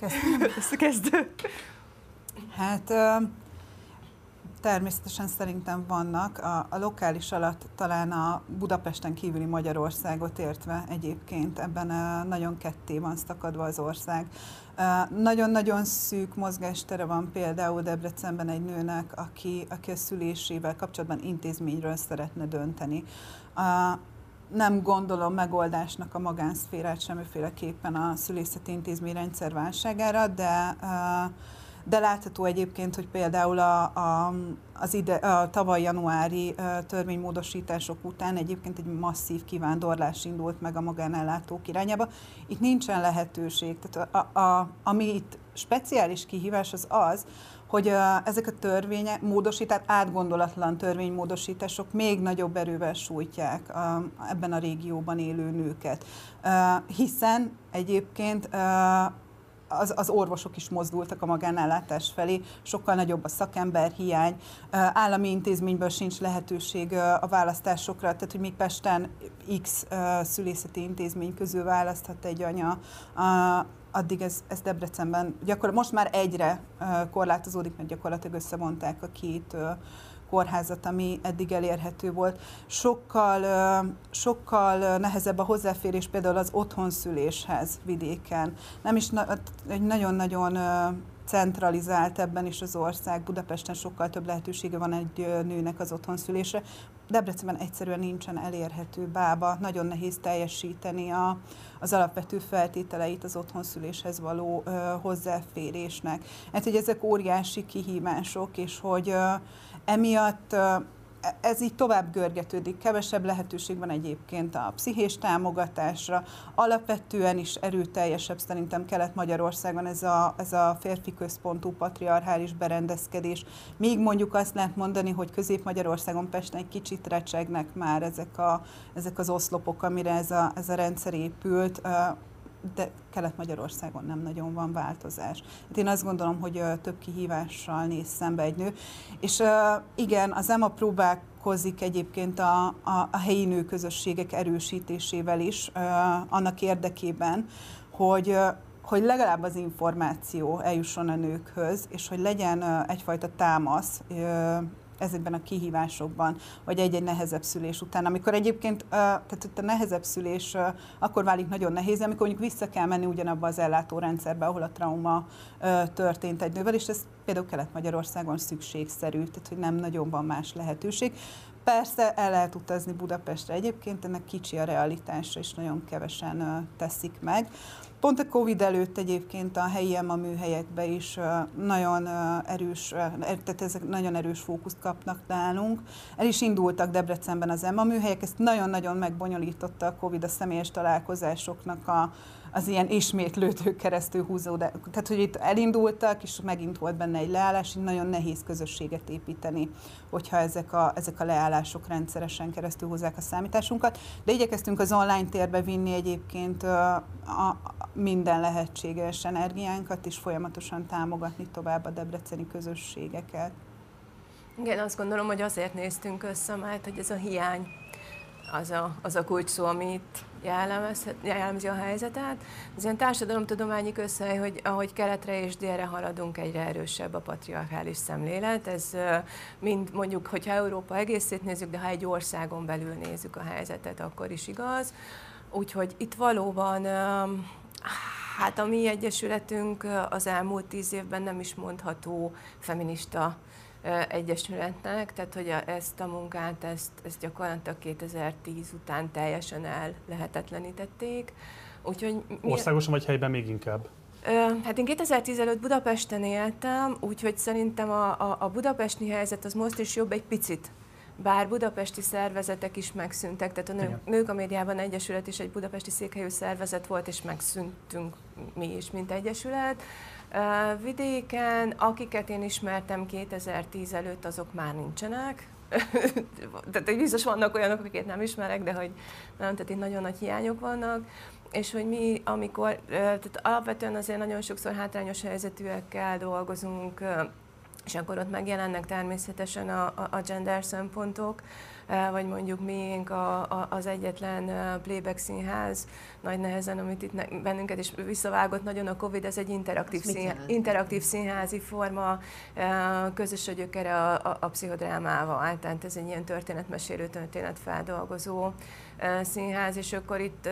Kezdő. Hát Természetesen szerintem vannak. A, a lokális alatt talán a Budapesten kívüli Magyarországot értve egyébként ebben a, nagyon ketté van szakadva az ország. Nagyon-nagyon szűk mozgástere van például Debrecenben egy nőnek, aki, aki a szülésével kapcsolatban intézményről szeretne dönteni. Nem gondolom megoldásnak a magánszférát semmiféleképpen a szülészeti intézmény rendszer válságára, de de látható egyébként, hogy például a, a, az ide, a tavaly januári törvénymódosítások után egyébként egy masszív kivándorlás indult meg a magánellátók irányába. Itt nincsen lehetőség. Tehát a, a, ami itt speciális kihívás az az, hogy uh, ezek a törvények, módosítás, átgondolatlan törvénymódosítások még nagyobb erővel sújtják uh, ebben a régióban élő nőket. Uh, hiszen egyébként uh, az, az orvosok is mozdultak a magánellátás felé, sokkal nagyobb a szakember hiány, állami intézményből sincs lehetőség a választásokra, tehát hogy még Pesten X szülészeti intézmény közül választhat egy anya, addig ez, ez Debrecenben gyakorlatilag most már egyre korlátozódik, mert gyakorlatilag összevonták a két kórházat, ami eddig elérhető volt. Sokkal, sokkal nehezebb a hozzáférés például az otthonszüléshez vidéken. Nem is egy nagyon-nagyon centralizált ebben is az ország. Budapesten sokkal több lehetősége van egy nőnek az otthonszülése. Debrecenben egyszerűen nincsen elérhető bába, nagyon nehéz teljesíteni a, az alapvető feltételeit az otthonszüléshez való ö, hozzáférésnek. Hát, hogy ezek óriási kihívások, és hogy ö, emiatt ez így tovább görgetődik, kevesebb lehetőség van egyébként a pszichés támogatásra, alapvetően is erőteljesebb szerintem Kelet-Magyarországon ez a, ez a férfi központú patriarchális berendezkedés. Még mondjuk azt lehet mondani, hogy Közép-Magyarországon Pesten egy kicsit recsegnek már ezek, a, ezek az oszlopok, amire ez a, ez a rendszer épült de Kelet-Magyarországon nem nagyon van változás. Hát én azt gondolom, hogy több kihívással néz szembe egy nő. És igen, az EMA próbálkozik egyébként a, a, a helyi nőközösségek erősítésével is, annak érdekében, hogy hogy legalább az információ eljusson a nőkhöz, és hogy legyen egyfajta támasz ezekben a kihívásokban, vagy egy-egy nehezebb szülés után. Amikor egyébként, tehát a nehezebb szülés akkor válik nagyon nehéz, amikor mondjuk vissza kell menni ugyanabba az ellátórendszerbe, ahol a trauma történt egy nővel, és ez például Kelet-Magyarországon szükségszerű, tehát hogy nem nagyon van más lehetőség. Persze el lehet utazni Budapestre egyébként, ennek kicsi a realitása, és nagyon kevesen teszik meg. Pont a Covid előtt egyébként a helyi EMA műhelyekbe is nagyon erős, tehát ezek nagyon erős fókuszt kapnak nálunk. El is indultak Debrecenben az EMA műhelyek, ezt nagyon-nagyon megbonyolította a Covid a személyes találkozásoknak a, az ilyen ismétlődő keresztül húzódás. Tehát, hogy itt elindultak, és megint volt benne egy leállás, így nagyon nehéz közösséget építeni, hogyha ezek a, ezek a leállások rendszeresen keresztül hozzák a számításunkat. De igyekeztünk az online térbe vinni egyébként a, a, minden lehetséges energiánkat, és folyamatosan támogatni tovább a debreceni közösségeket. Igen, azt gondolom, hogy azért néztünk össze, mert hogy ez a hiány az a, az a kulcs szó, amit jellemzi a helyzetet. Ez ilyen társadalomtudományi közhely, hogy ahogy keletre és délre haladunk, egyre erősebb a patriarchális szemlélet. Ez mind mondjuk, hogyha Európa egészét nézzük, de ha egy országon belül nézzük a helyzetet, akkor is igaz. Úgyhogy itt valóban Hát a mi egyesületünk az elmúlt tíz évben nem is mondható feminista egyesületnek, tehát hogy ezt a munkát, ezt, ezt gyakorlatilag 2010 után teljesen el lehetetlenítették. Úgyhogy mi... Országosan vagy helyben még inkább? Hát én 2010 előtt Budapesten éltem, úgyhogy szerintem a, a, a budapesti helyzet az most is jobb egy picit, bár budapesti szervezetek is megszűntek, tehát a nő, Nők a Médiában Egyesület is egy budapesti székhelyű szervezet volt, és megszűntünk mi is, mint egyesület. Vidéken, akiket én ismertem 2010 előtt, azok már nincsenek. tehát biztos vannak olyanok, akiket nem ismerek, de hogy nem, tehát itt nagyon nagy hiányok vannak és hogy mi, amikor, tehát alapvetően azért nagyon sokszor hátrányos helyzetűekkel dolgozunk, és akkor ott megjelennek természetesen a, a gender szempontok, vagy mondjuk miénk a, a, az egyetlen playback színház, nagy nehezen, amit itt bennünket is visszavágott nagyon a Covid, ez egy interaktív, színház, interaktív színházi forma, közös a gyökere a, a, a pszichodrámával, tehát ez egy ilyen történetmesélő, történetfeldolgozó színház, és akkor itt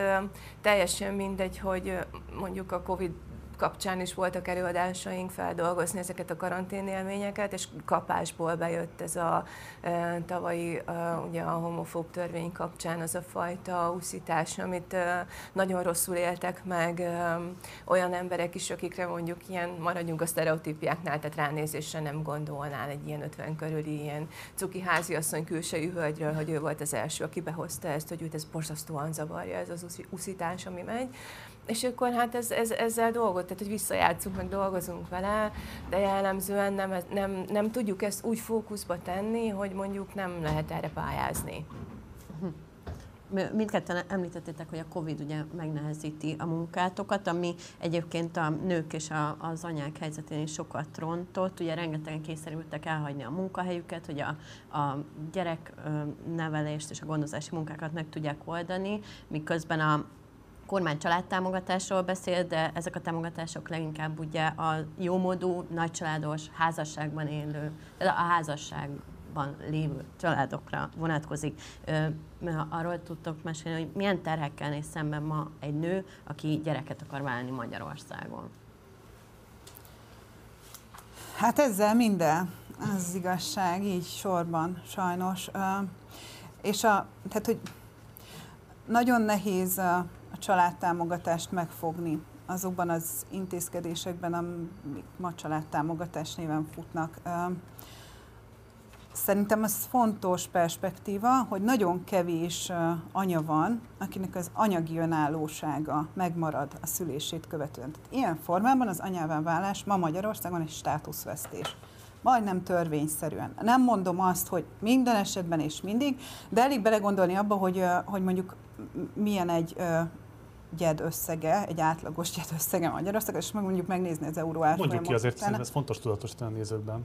teljesen mindegy, hogy mondjuk a Covid kapcsán is voltak előadásaink feldolgozni ezeket a karantén élményeket, és kapásból bejött ez a e, tavalyi e, ugye a homofób törvény kapcsán az a fajta úszítás, amit e, nagyon rosszul éltek meg e, olyan emberek is, akikre mondjuk ilyen, maradjunk a sztereotípiáknál, tehát ránézésre nem gondolnál egy ilyen 50 körüli ilyen cuki háziasszony külsejű hölgyről, hogy ő volt az első, aki behozta ezt, hogy őt ez borzasztóan zavarja, ez az úszítás, ami megy és akkor hát ez, ez, ezzel dolgot, tehát hogy visszajátszunk, meg dolgozunk vele, de jellemzően nem, nem, nem tudjuk ezt úgy fókuszba tenni, hogy mondjuk nem lehet erre pályázni. Mindketten említettétek, hogy a Covid ugye megnehezíti a munkátokat, ami egyébként a nők és a, az anyák helyzetén is sokat rontott. Ugye rengetegen kényszerültek elhagyni a munkahelyüket, hogy a, a gyereknevelést és a gondozási munkákat meg tudják oldani, miközben a, kormány családtámogatásról beszél, de ezek a támogatások leginkább ugye a jómódú, nagycsaládos, házasságban élő, a házasságban lévő családokra vonatkozik. Arról tudtok mesélni, hogy milyen terhekkel néz szemben ma egy nő, aki gyereket akar válni Magyarországon? Hát ezzel minden, az igazság, így sorban, sajnos. És a, tehát, hogy nagyon nehéz a családtámogatást megfogni azokban az intézkedésekben, amik ma családtámogatás néven futnak. Szerintem az fontos perspektíva, hogy nagyon kevés anya van, akinek az anyagi önállósága megmarad a szülését követően. Tehát ilyen formában az anyává válás ma Magyarországon egy státuszvesztés majdnem törvényszerűen. Nem mondom azt, hogy minden esetben és mindig, de elég belegondolni abba, hogy, hogy mondjuk milyen egy gyed összege, egy átlagos gyed összege Magyarországon, és meg mondjuk megnézni az euró árfolyamot. Mondjuk ki azért, hogy ez fontos tudatosítani a nézőkben.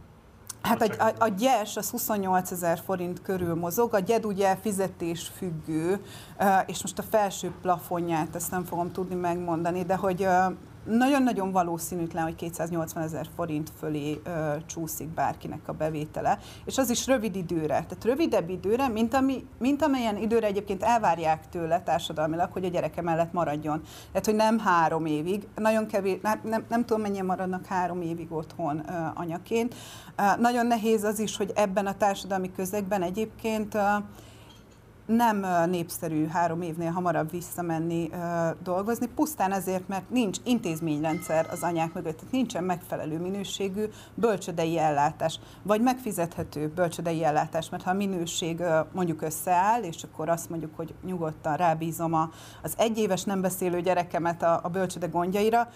Hát a, a, a gyes az 28 ezer forint körül mozog, a gyed ugye fizetés függő, és most a felső plafonját ezt nem fogom tudni megmondani, de hogy nagyon-nagyon valószínűtlen, hogy 280 ezer forint fölé ö, csúszik bárkinek a bevétele, és az is rövid időre, tehát rövidebb időre, mint, ami, mint amelyen időre egyébként elvárják tőle társadalmilag, hogy a gyereke mellett maradjon. Tehát, hogy nem három évig, nagyon kevés, nem, nem, nem tudom mennyien maradnak három évig otthon ö, anyaként. Ö, nagyon nehéz az is, hogy ebben a társadalmi közegben egyébként ö, nem népszerű három évnél hamarabb visszamenni dolgozni, pusztán ezért, mert nincs intézményrendszer az anyák mögött, tehát nincsen megfelelő minőségű bölcsödei ellátás, vagy megfizethető bölcsödei ellátás, mert ha a minőség mondjuk összeáll, és akkor azt mondjuk, hogy nyugodtan rábízom az egyéves nem beszélő gyerekemet a, a bölcsöde gondjaira,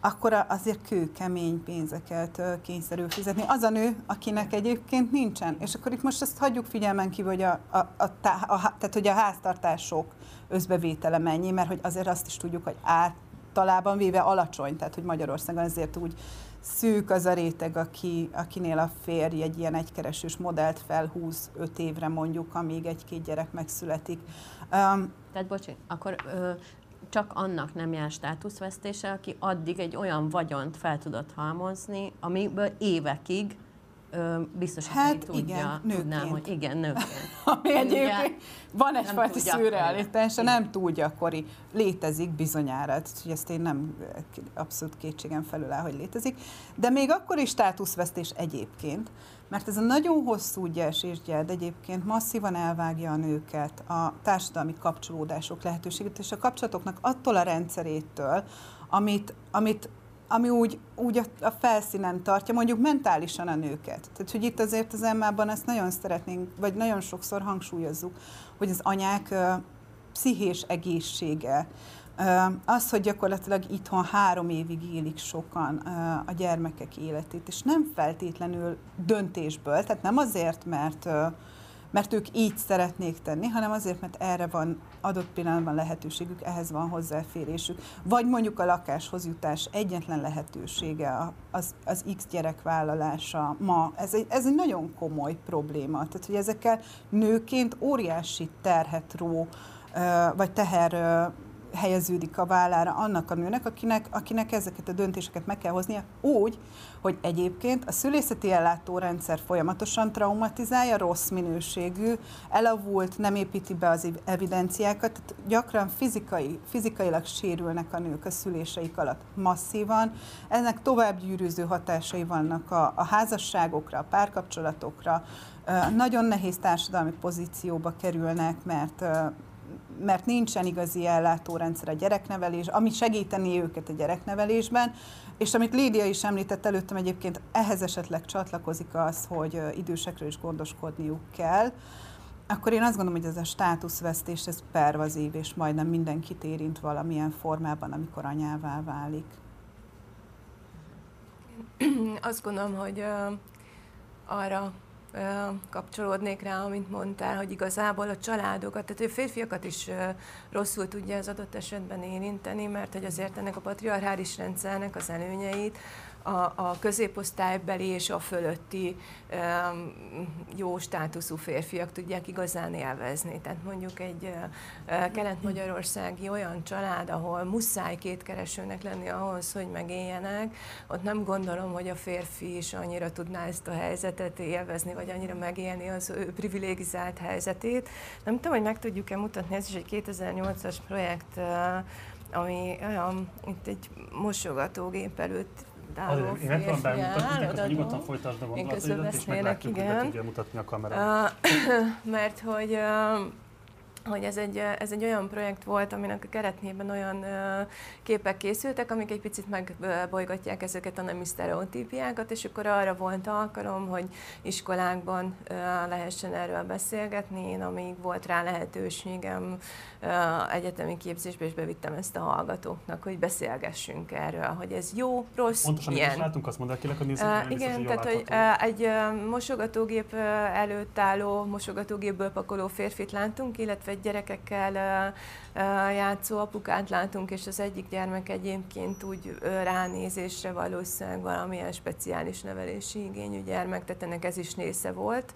akkor azért kőkemény pénzeket kényszerül fizetni. Az a nő, akinek egyébként nincsen. És akkor itt most ezt hagyjuk figyelmen kívül, hogy a, a, a, a, tehát, hogy a háztartások összbevétele mennyi, mert hogy azért azt is tudjuk, hogy általában véve alacsony, tehát hogy Magyarországon ezért úgy szűk az a réteg, aki, akinél a férj egy ilyen egykeresős modellt felhúz öt évre mondjuk, amíg egy-két gyerek megszületik. Um, Tehát bocsi, akkor ö, csak annak nem jár státuszvesztése, aki addig egy olyan vagyont fel tudott halmozni, amiből évekig ö, biztosan Hát tudja, igen, tudnám, nőként. hogy igen, nőként. ami egyébként van egyfajta szürrealitása, nem túl gyakori. Létezik bizonyára, tehát, hogy ezt én nem abszolút kétségem felül áll, hogy létezik. De még akkor is státuszvesztés egyébként, mert ez a nagyon hosszú gyesésgyed egyébként masszívan elvágja a nőket, a társadalmi kapcsolódások lehetőségét, és a kapcsolatoknak attól a rendszerétől, amit, amit ami úgy, úgy a, a felszínen tartja, mondjuk mentálisan a nőket. Tehát, hogy itt azért az emmában ezt nagyon szeretnénk, vagy nagyon sokszor hangsúlyozzuk, hogy az anyák ö, pszichés egészsége, az, hogy gyakorlatilag itthon három évig élik sokan a gyermekek életét, és nem feltétlenül döntésből, tehát nem azért, mert mert ők így szeretnék tenni, hanem azért, mert erre van adott pillanatban lehetőségük, ehhez van hozzáférésük. Vagy mondjuk a lakáshoz jutás egyetlen lehetősége az, az X gyerek vállalása ma. Ez egy, ez egy nagyon komoly probléma. Tehát, hogy ezekkel nőként óriási terhet ró, vagy teher helyeződik a vállára annak a nőnek, akinek, akinek ezeket a döntéseket meg kell hoznia úgy, hogy egyébként a szülészeti ellátórendszer folyamatosan traumatizálja, rossz minőségű, elavult, nem építi be az evidenciákat, tehát gyakran fizikai, fizikailag sérülnek a nők a szüléseik alatt masszívan. Ennek tovább gyűrűző hatásai vannak a, a házasságokra, a párkapcsolatokra, nagyon nehéz társadalmi pozícióba kerülnek, mert mert nincsen igazi ellátórendszer a gyereknevelés, ami segíteni őket a gyereknevelésben, és amit Lídia is említett előttem egyébként, ehhez esetleg csatlakozik az, hogy idősekről is gondoskodniuk kell, akkor én azt gondolom, hogy ez a státuszvesztés, ez pervazív, és majdnem mindenkit érint valamilyen formában, amikor anyává válik. Azt gondolom, hogy arra kapcsolódnék rá, amit mondtál, hogy igazából a családokat, tehát a férfiakat is rosszul tudja az adott esetben érinteni, mert hogy azért ennek a patriarchális rendszernek az előnyeit a, a középosztálybeli és a fölötti um, jó státuszú férfiak tudják igazán élvezni. Tehát mondjuk egy uh, kelet-magyarországi olyan család, ahol muszáj kétkeresőnek lenni ahhoz, hogy megéljenek, ott nem gondolom, hogy a férfi is annyira tudná ezt a helyzetet élvezni, vagy annyira megélni az ő privilegizált helyzetét. Nem tudom, hogy meg tudjuk-e mutatni, ez is egy 2008-as projekt, uh, ami olyan, itt egy mosogatógép előtt Azért, én nem tudom bemutatni, odaadom. nyugodtan folytasd a gondolataidat, és meglátjuk, hogy be igen. tudja mutatni a kamera. Uh, mert hogy, uh, hogy ez, egy, ez egy olyan projekt volt, aminek a keretében olyan uh, képek készültek, amik egy picit megbolygatják ezeket a nemi sztereotípiákat, és akkor arra volt alkalom, hogy iskolákban lehessen erről beszélgetni. Én amíg volt rá lehetőségem egyetemi képzésbe, és bevittem ezt a hallgatóknak, hogy beszélgessünk erről, hogy ez jó, rossz, Pontosan, milyen. is látunk, azt mondd el kérlek a nézőknek, biztos, igen, hogy tehát hogy egy mosogatógép előtt álló, mosogatógépből pakoló férfit látunk, illetve egy gyerekekkel játszó apukát látunk, és az egyik gyermek egyébként úgy ránézésre valószínűleg valamilyen speciális nevelési igényű gyermek, tehát ennek ez is része volt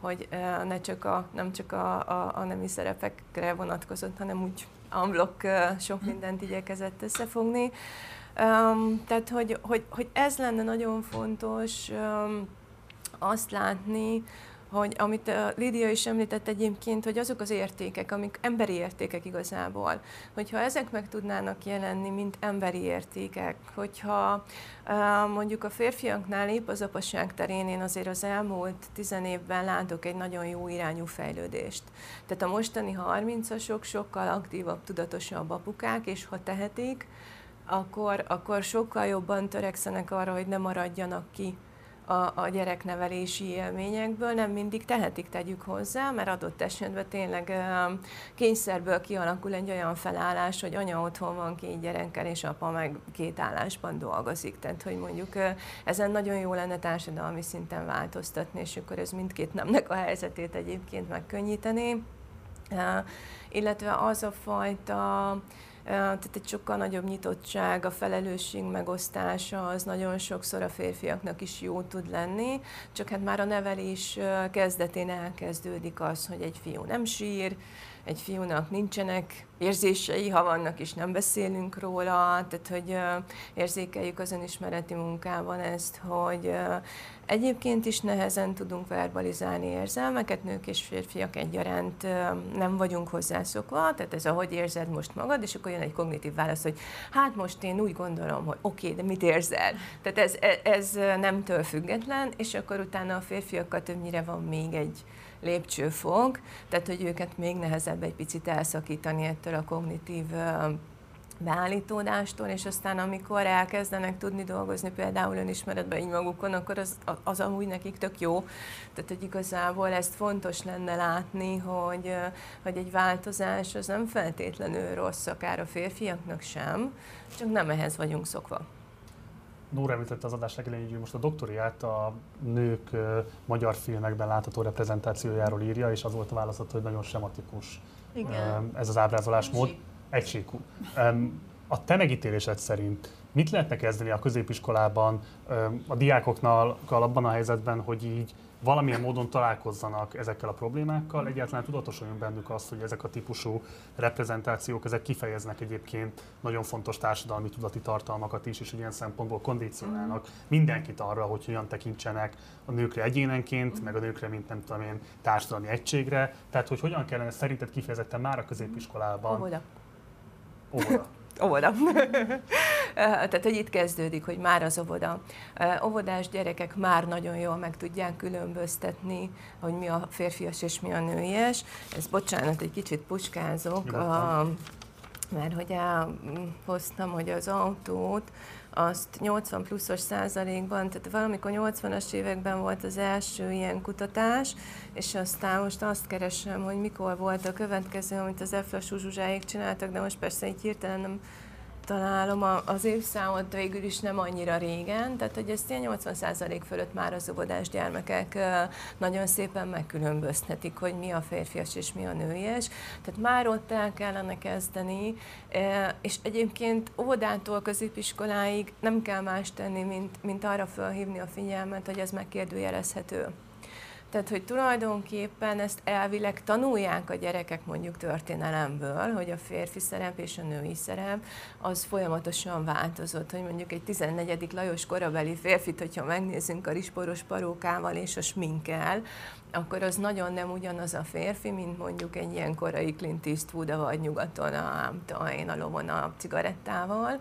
hogy ne csak a, nem csak a, a, a nemi szerepekre vonatkozott, hanem úgy unblock sok mindent igyekezett összefogni. Um, tehát, hogy, hogy, hogy ez lenne nagyon fontos um, azt látni, hogy amit Lídia is említett egyébként, hogy azok az értékek, amik emberi értékek igazából, hogyha ezek meg tudnának jelenni, mint emberi értékek, hogyha mondjuk a férfiaknál épp az apaság terén én azért az elmúlt tizen évben látok egy nagyon jó irányú fejlődést. Tehát a mostani 30-asok sokkal aktívabb, tudatosabb apukák, és ha tehetik, akkor, akkor sokkal jobban törekszenek arra, hogy ne maradjanak ki a, a gyereknevelési élményekből, nem mindig tehetik, tegyük hozzá, mert adott esetben tényleg ö, kényszerből kialakul egy olyan felállás, hogy anya otthon van két gyerekkel, és apa meg két állásban dolgozik. Tehát, hogy mondjuk ezen nagyon jó lenne társadalmi szinten változtatni, és akkor ez mindkét nemnek a helyzetét egyébként megkönnyíteni. Illetve az a fajta Tehát egy sokkal nagyobb nyitottság, a felelősség megosztása az nagyon sokszor a férfiaknak is jó tud lenni, csak hát már a nevelés kezdetén elkezdődik az, hogy egy fiú nem sír, egy fiúnak nincsenek érzései, ha vannak is nem beszélünk róla, tehát hogy érzékeljük az önismereti munkában ezt, hogy egyébként is nehezen tudunk verbalizálni érzelmeket, nők és férfiak egyaránt nem vagyunk hozzászokva, tehát ez a hogy érzed most magad, és akkor jön egy kognitív válasz, hogy hát most én úgy gondolom, hogy oké, okay, de mit érzel? Tehát ez, e, ez nemtől független, és akkor utána a férfiakkal többnyire van még egy lépcsőfok, tehát hogy őket még nehezebb egy picit elszakítani ettől a kognitív beállítódástól, és aztán amikor elkezdenek tudni dolgozni például önismeretben így magukon, akkor az, az amúgy nekik tök jó. Tehát, hogy igazából ezt fontos lenne látni, hogy, hogy egy változás az nem feltétlenül rossz, akár a férfiaknak sem, csak nem ehhez vagyunk szokva. Nóra említette az adás legelején, hogy most a doktoriát a nők magyar filmekben látható reprezentációjáról írja, és az volt a válaszat, hogy nagyon sematikus Igen. ez az ábrázolásmód. Egysíkú. A te megítélésed szerint mit lehetne kezdeni a középiskolában a diákoknal abban a helyzetben, hogy így valamilyen módon találkozzanak ezekkel a problémákkal, egyáltalán tudatosuljon bennük azt, hogy ezek a típusú reprezentációk, ezek kifejeznek egyébként nagyon fontos társadalmi tudati tartalmakat is, és ilyen szempontból kondicionálnak mindenkit arra, hogy hogyan tekintsenek a nőkre egyénenként, meg a nőkre, mint nem tudom én, társadalmi egységre. Tehát, hogy hogyan kellene szerinted kifejezetten már a középiskolában. Óvoda. Óvoda. Óvoda. Tehát, hogy itt kezdődik, hogy már az óvoda. Óvodás gyerekek már nagyon jól meg tudják különböztetni, hogy mi a férfias és mi a nőies. Ez bocsánat, egy kicsit puskázok, a, mert hogy elhoztam, hogy az autót, azt 80 pluszos százalékban, tehát valamikor 80-as években volt az első ilyen kutatás, és aztán most azt keresem, hogy mikor volt a következő, amit az Efla Zsuzsáék csináltak, de most persze így hirtelen nem találom az évszámot végül is nem annyira régen, tehát hogy ezt ilyen 80% fölött már az óvodás gyermekek nagyon szépen megkülönböztetik, hogy mi a férfias és mi a nőies. Tehát már ott el kellene kezdeni, és egyébként óvodától középiskoláig nem kell más tenni, mint, mint arra felhívni a figyelmet, hogy ez megkérdőjelezhető. Tehát, hogy tulajdonképpen ezt elvileg tanulják a gyerekek mondjuk történelemből, hogy a férfi szerep és a női szerep az folyamatosan változott, hogy mondjuk egy 14. Lajos korabeli férfit, hogyha megnézzünk a risporos parókával és a sminkkel, akkor az nagyon nem ugyanaz a férfi, mint mondjuk egy ilyen korai Clint Eastwood, vagy nyugaton a, a, én a lovon a cigarettával.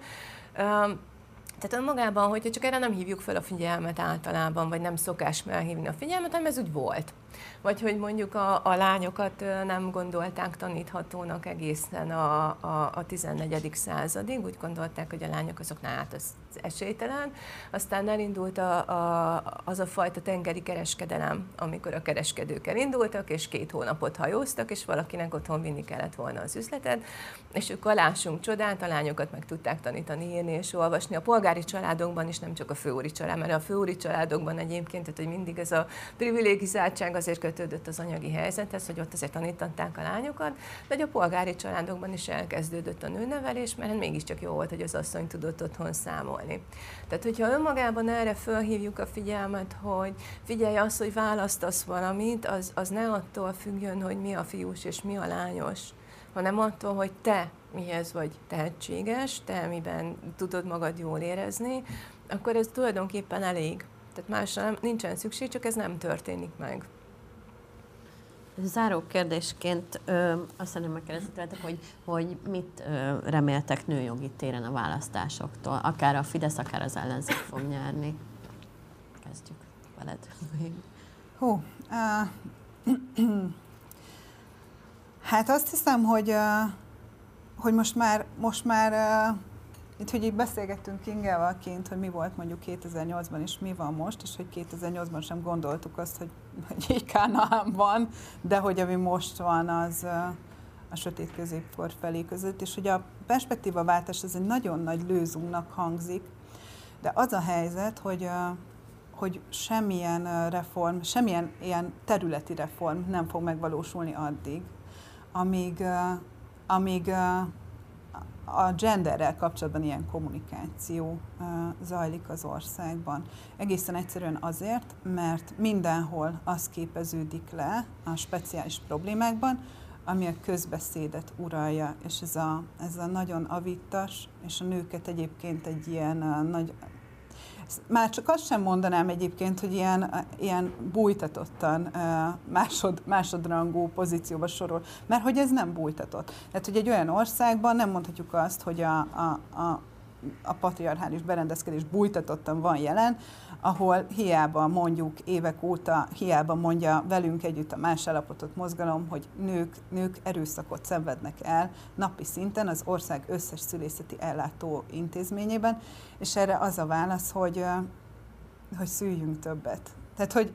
Tehát önmagában, hogyha csak erre nem hívjuk fel a figyelmet általában, vagy nem szokás felhívni a figyelmet, hanem ez úgy volt. Vagy hogy mondjuk a, a lányokat nem gondolták taníthatónak egészen a, a, a 14. századig, úgy gondolták, hogy a lányok azok, na hát az esélytelen. Aztán elindult a, a, az a fajta tengeri kereskedelem, amikor a kereskedők elindultak, és két hónapot hajóztak, és valakinek otthon vinni kellett volna az üzletet, és ők lássunk csodát, a lányokat meg tudták tanítani, írni és olvasni. A polgári családokban is, nem csak a főúri család, mert a főúri családokban egyébként, tehát hogy mindig ez a privilegizáltság azért kötődött az anyagi helyzethez, hogy ott azért tanították a lányokat, de a polgári családokban is elkezdődött a nőnevelés, mert mégiscsak jó volt, hogy az asszony tudott otthon számolni. Tehát, hogyha önmagában erre felhívjuk a figyelmet, hogy figyelj azt, hogy választasz valamit, az, az ne attól függjön, hogy mi a fiús és mi a lányos, hanem attól, hogy te mihez vagy tehetséges, te miben tudod magad jól érezni, akkor ez tulajdonképpen elég. Tehát másra nem, nincsen szükség, csak ez nem történik meg. Záró kérdésként ö, azt szeretném megkérdezni tőletek, hogy, hogy mit ö, reméltek nőjogi téren a választásoktól? Akár a Fidesz, akár az ellenzék fog nyerni. Kezdjük veled. Hú, uh, hát azt hiszem, hogy, uh, hogy most már, most már uh, itt, hogy így beszélgettünk Kingával kint, hogy mi volt mondjuk 2008-ban, és mi van most, és hogy 2008-ban sem gondoltuk azt, hogy, hogy így Kánaán van, de hogy ami most van, az a sötét középkor felé között, és hogy a perspektíva váltás az egy nagyon nagy lőzumnak hangzik, de az a helyzet, hogy, hogy semmilyen reform, semmilyen ilyen területi reform nem fog megvalósulni addig, amíg, amíg a genderrel kapcsolatban ilyen kommunikáció zajlik az országban. Egészen egyszerűen azért, mert mindenhol az képeződik le a speciális problémákban, ami a közbeszédet uralja, és ez a, ez a nagyon avittas, és a nőket egyébként egy ilyen nagy, már csak azt sem mondanám egyébként, hogy ilyen, ilyen bújtatottan másod, másodrangú pozícióba sorol, mert hogy ez nem bújtatott. Tehát, hogy egy olyan országban nem mondhatjuk azt, hogy a, a, a a patriarchális berendezkedés bújtatottan van jelen, ahol hiába mondjuk évek óta, hiába mondja velünk együtt a más állapotot mozgalom, hogy nők, nők erőszakot szenvednek el napi szinten az ország összes szülészeti ellátó intézményében, és erre az a válasz, hogy, hogy szüljünk többet. Tehát, hogy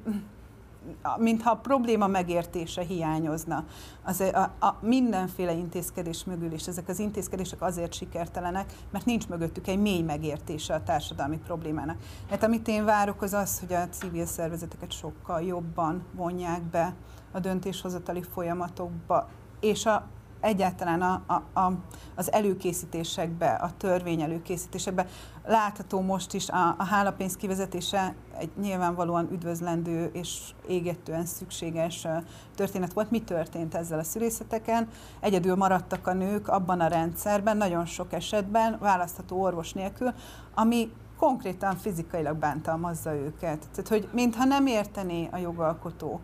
mintha a probléma megértése hiányozna. Az, a, a mindenféle intézkedés mögül, és ezek az intézkedések azért sikertelenek, mert nincs mögöttük egy mély megértése a társadalmi problémának. Hát amit én várok, az az, hogy a civil szervezeteket sokkal jobban vonják be a döntéshozatali folyamatokba, és a, egyáltalán a, a, a, az előkészítésekbe, a törvény előkészítésekbe. Látható most is a, a hálapénz kivezetése egy nyilvánvalóan üdvözlendő és égetően szükséges történet volt. Mi történt ezzel a szülészeteken? Egyedül maradtak a nők abban a rendszerben, nagyon sok esetben választható orvos nélkül, ami konkrétan fizikailag bántalmazza őket. Tehát, hogy mintha nem értené a jogalkotó,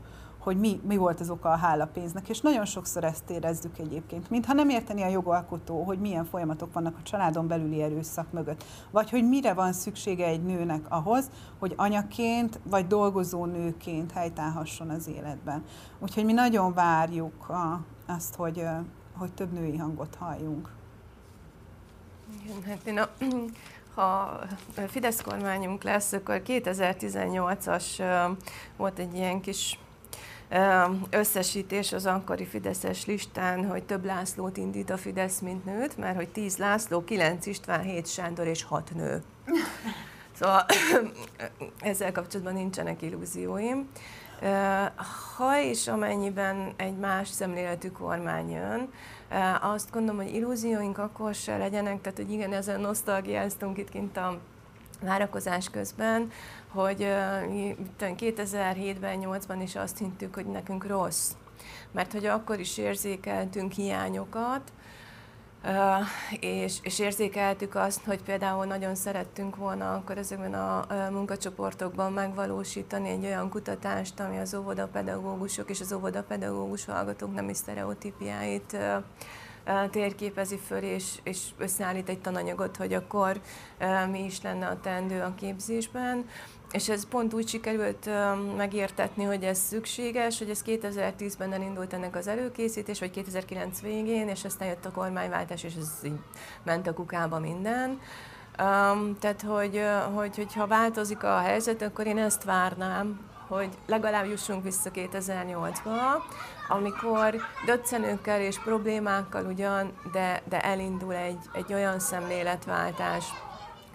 hogy mi, mi volt az oka a hálapénznek, és nagyon sokszor ezt érezzük egyébként, mintha nem érteni a jogalkotó, hogy milyen folyamatok vannak a családon belüli erőszak mögött, vagy hogy mire van szüksége egy nőnek ahhoz, hogy anyaként vagy dolgozó nőként helytállhasson az életben. Úgyhogy mi nagyon várjuk a, azt, hogy, hogy több női hangot halljunk. Igen, hát én a, ha Fidesz kormányunk lesz, akkor 2018-as volt egy ilyen kis összesítés az akkori Fideszes listán, hogy több Lászlót indít a Fidesz, mint nőt, mert hogy 10 László, 9 István, 7 Sándor és 6 nő. Szóval ezzel kapcsolatban nincsenek illúzióim. Ha és amennyiben egy más szemléletű kormány jön, azt gondolom, hogy illúzióink akkor se legyenek, tehát hogy igen, ezen nosztalgiáztunk itt kint a várakozás közben, hogy 2007-ben, 8-ban is azt hittük, hogy nekünk rossz. Mert hogy akkor is érzékeltünk hiányokat, és, és érzékeltük azt, hogy például nagyon szerettünk volna akkor ezekben a munkacsoportokban megvalósítani egy olyan kutatást, ami az óvodapedagógusok és az óvodapedagógus hallgatók nemi sztereotípiáit térképezi föl, és, és összeállít egy tananyagot, hogy akkor mi is lenne a teendő a képzésben. És ez pont úgy sikerült megértetni, hogy ez szükséges, hogy ez 2010-ben elindult ennek az előkészítés, vagy 2009 végén, és aztán jött a kormányváltás, és ez így ment a kukába minden. Um, tehát, hogy, hogy, hogyha változik a helyzet, akkor én ezt várnám, hogy legalább jussunk vissza 2008-ba, amikor döccenőkkel és problémákkal ugyan, de, de elindul egy, egy olyan szemléletváltás,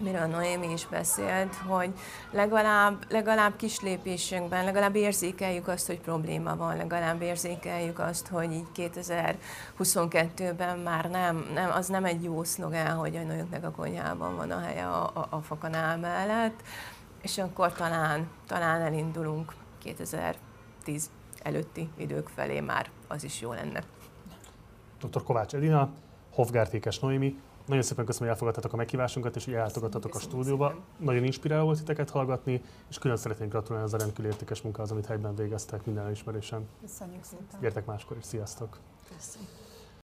miről Noémi is beszélt, hogy legalább, legalább kis lépésekben, legalább érzékeljük azt, hogy probléma van, legalább érzékeljük azt, hogy így 2022-ben már nem, nem az nem egy jó szlogán, hogy a nőknek a konyhában van a helye a, a, a fakanál mellett, és akkor talán, talán elindulunk 2010 előtti idők felé már az is jó lenne. Dr. Kovács Edina, Hofgártékes Noémi, nagyon szépen köszönöm, hogy elfogadtatok a meghívásunkat, és hogy ellátogattatok a stúdióba. Szépen. Nagyon inspiráló volt titeket hallgatni, és külön szeretnék gratulálni az a rendkívül értékes munkához, amit helyben végeztek minden elismerésen. Köszönjük szépen. Gyertek máskor is, sziasztok! Köszönjük.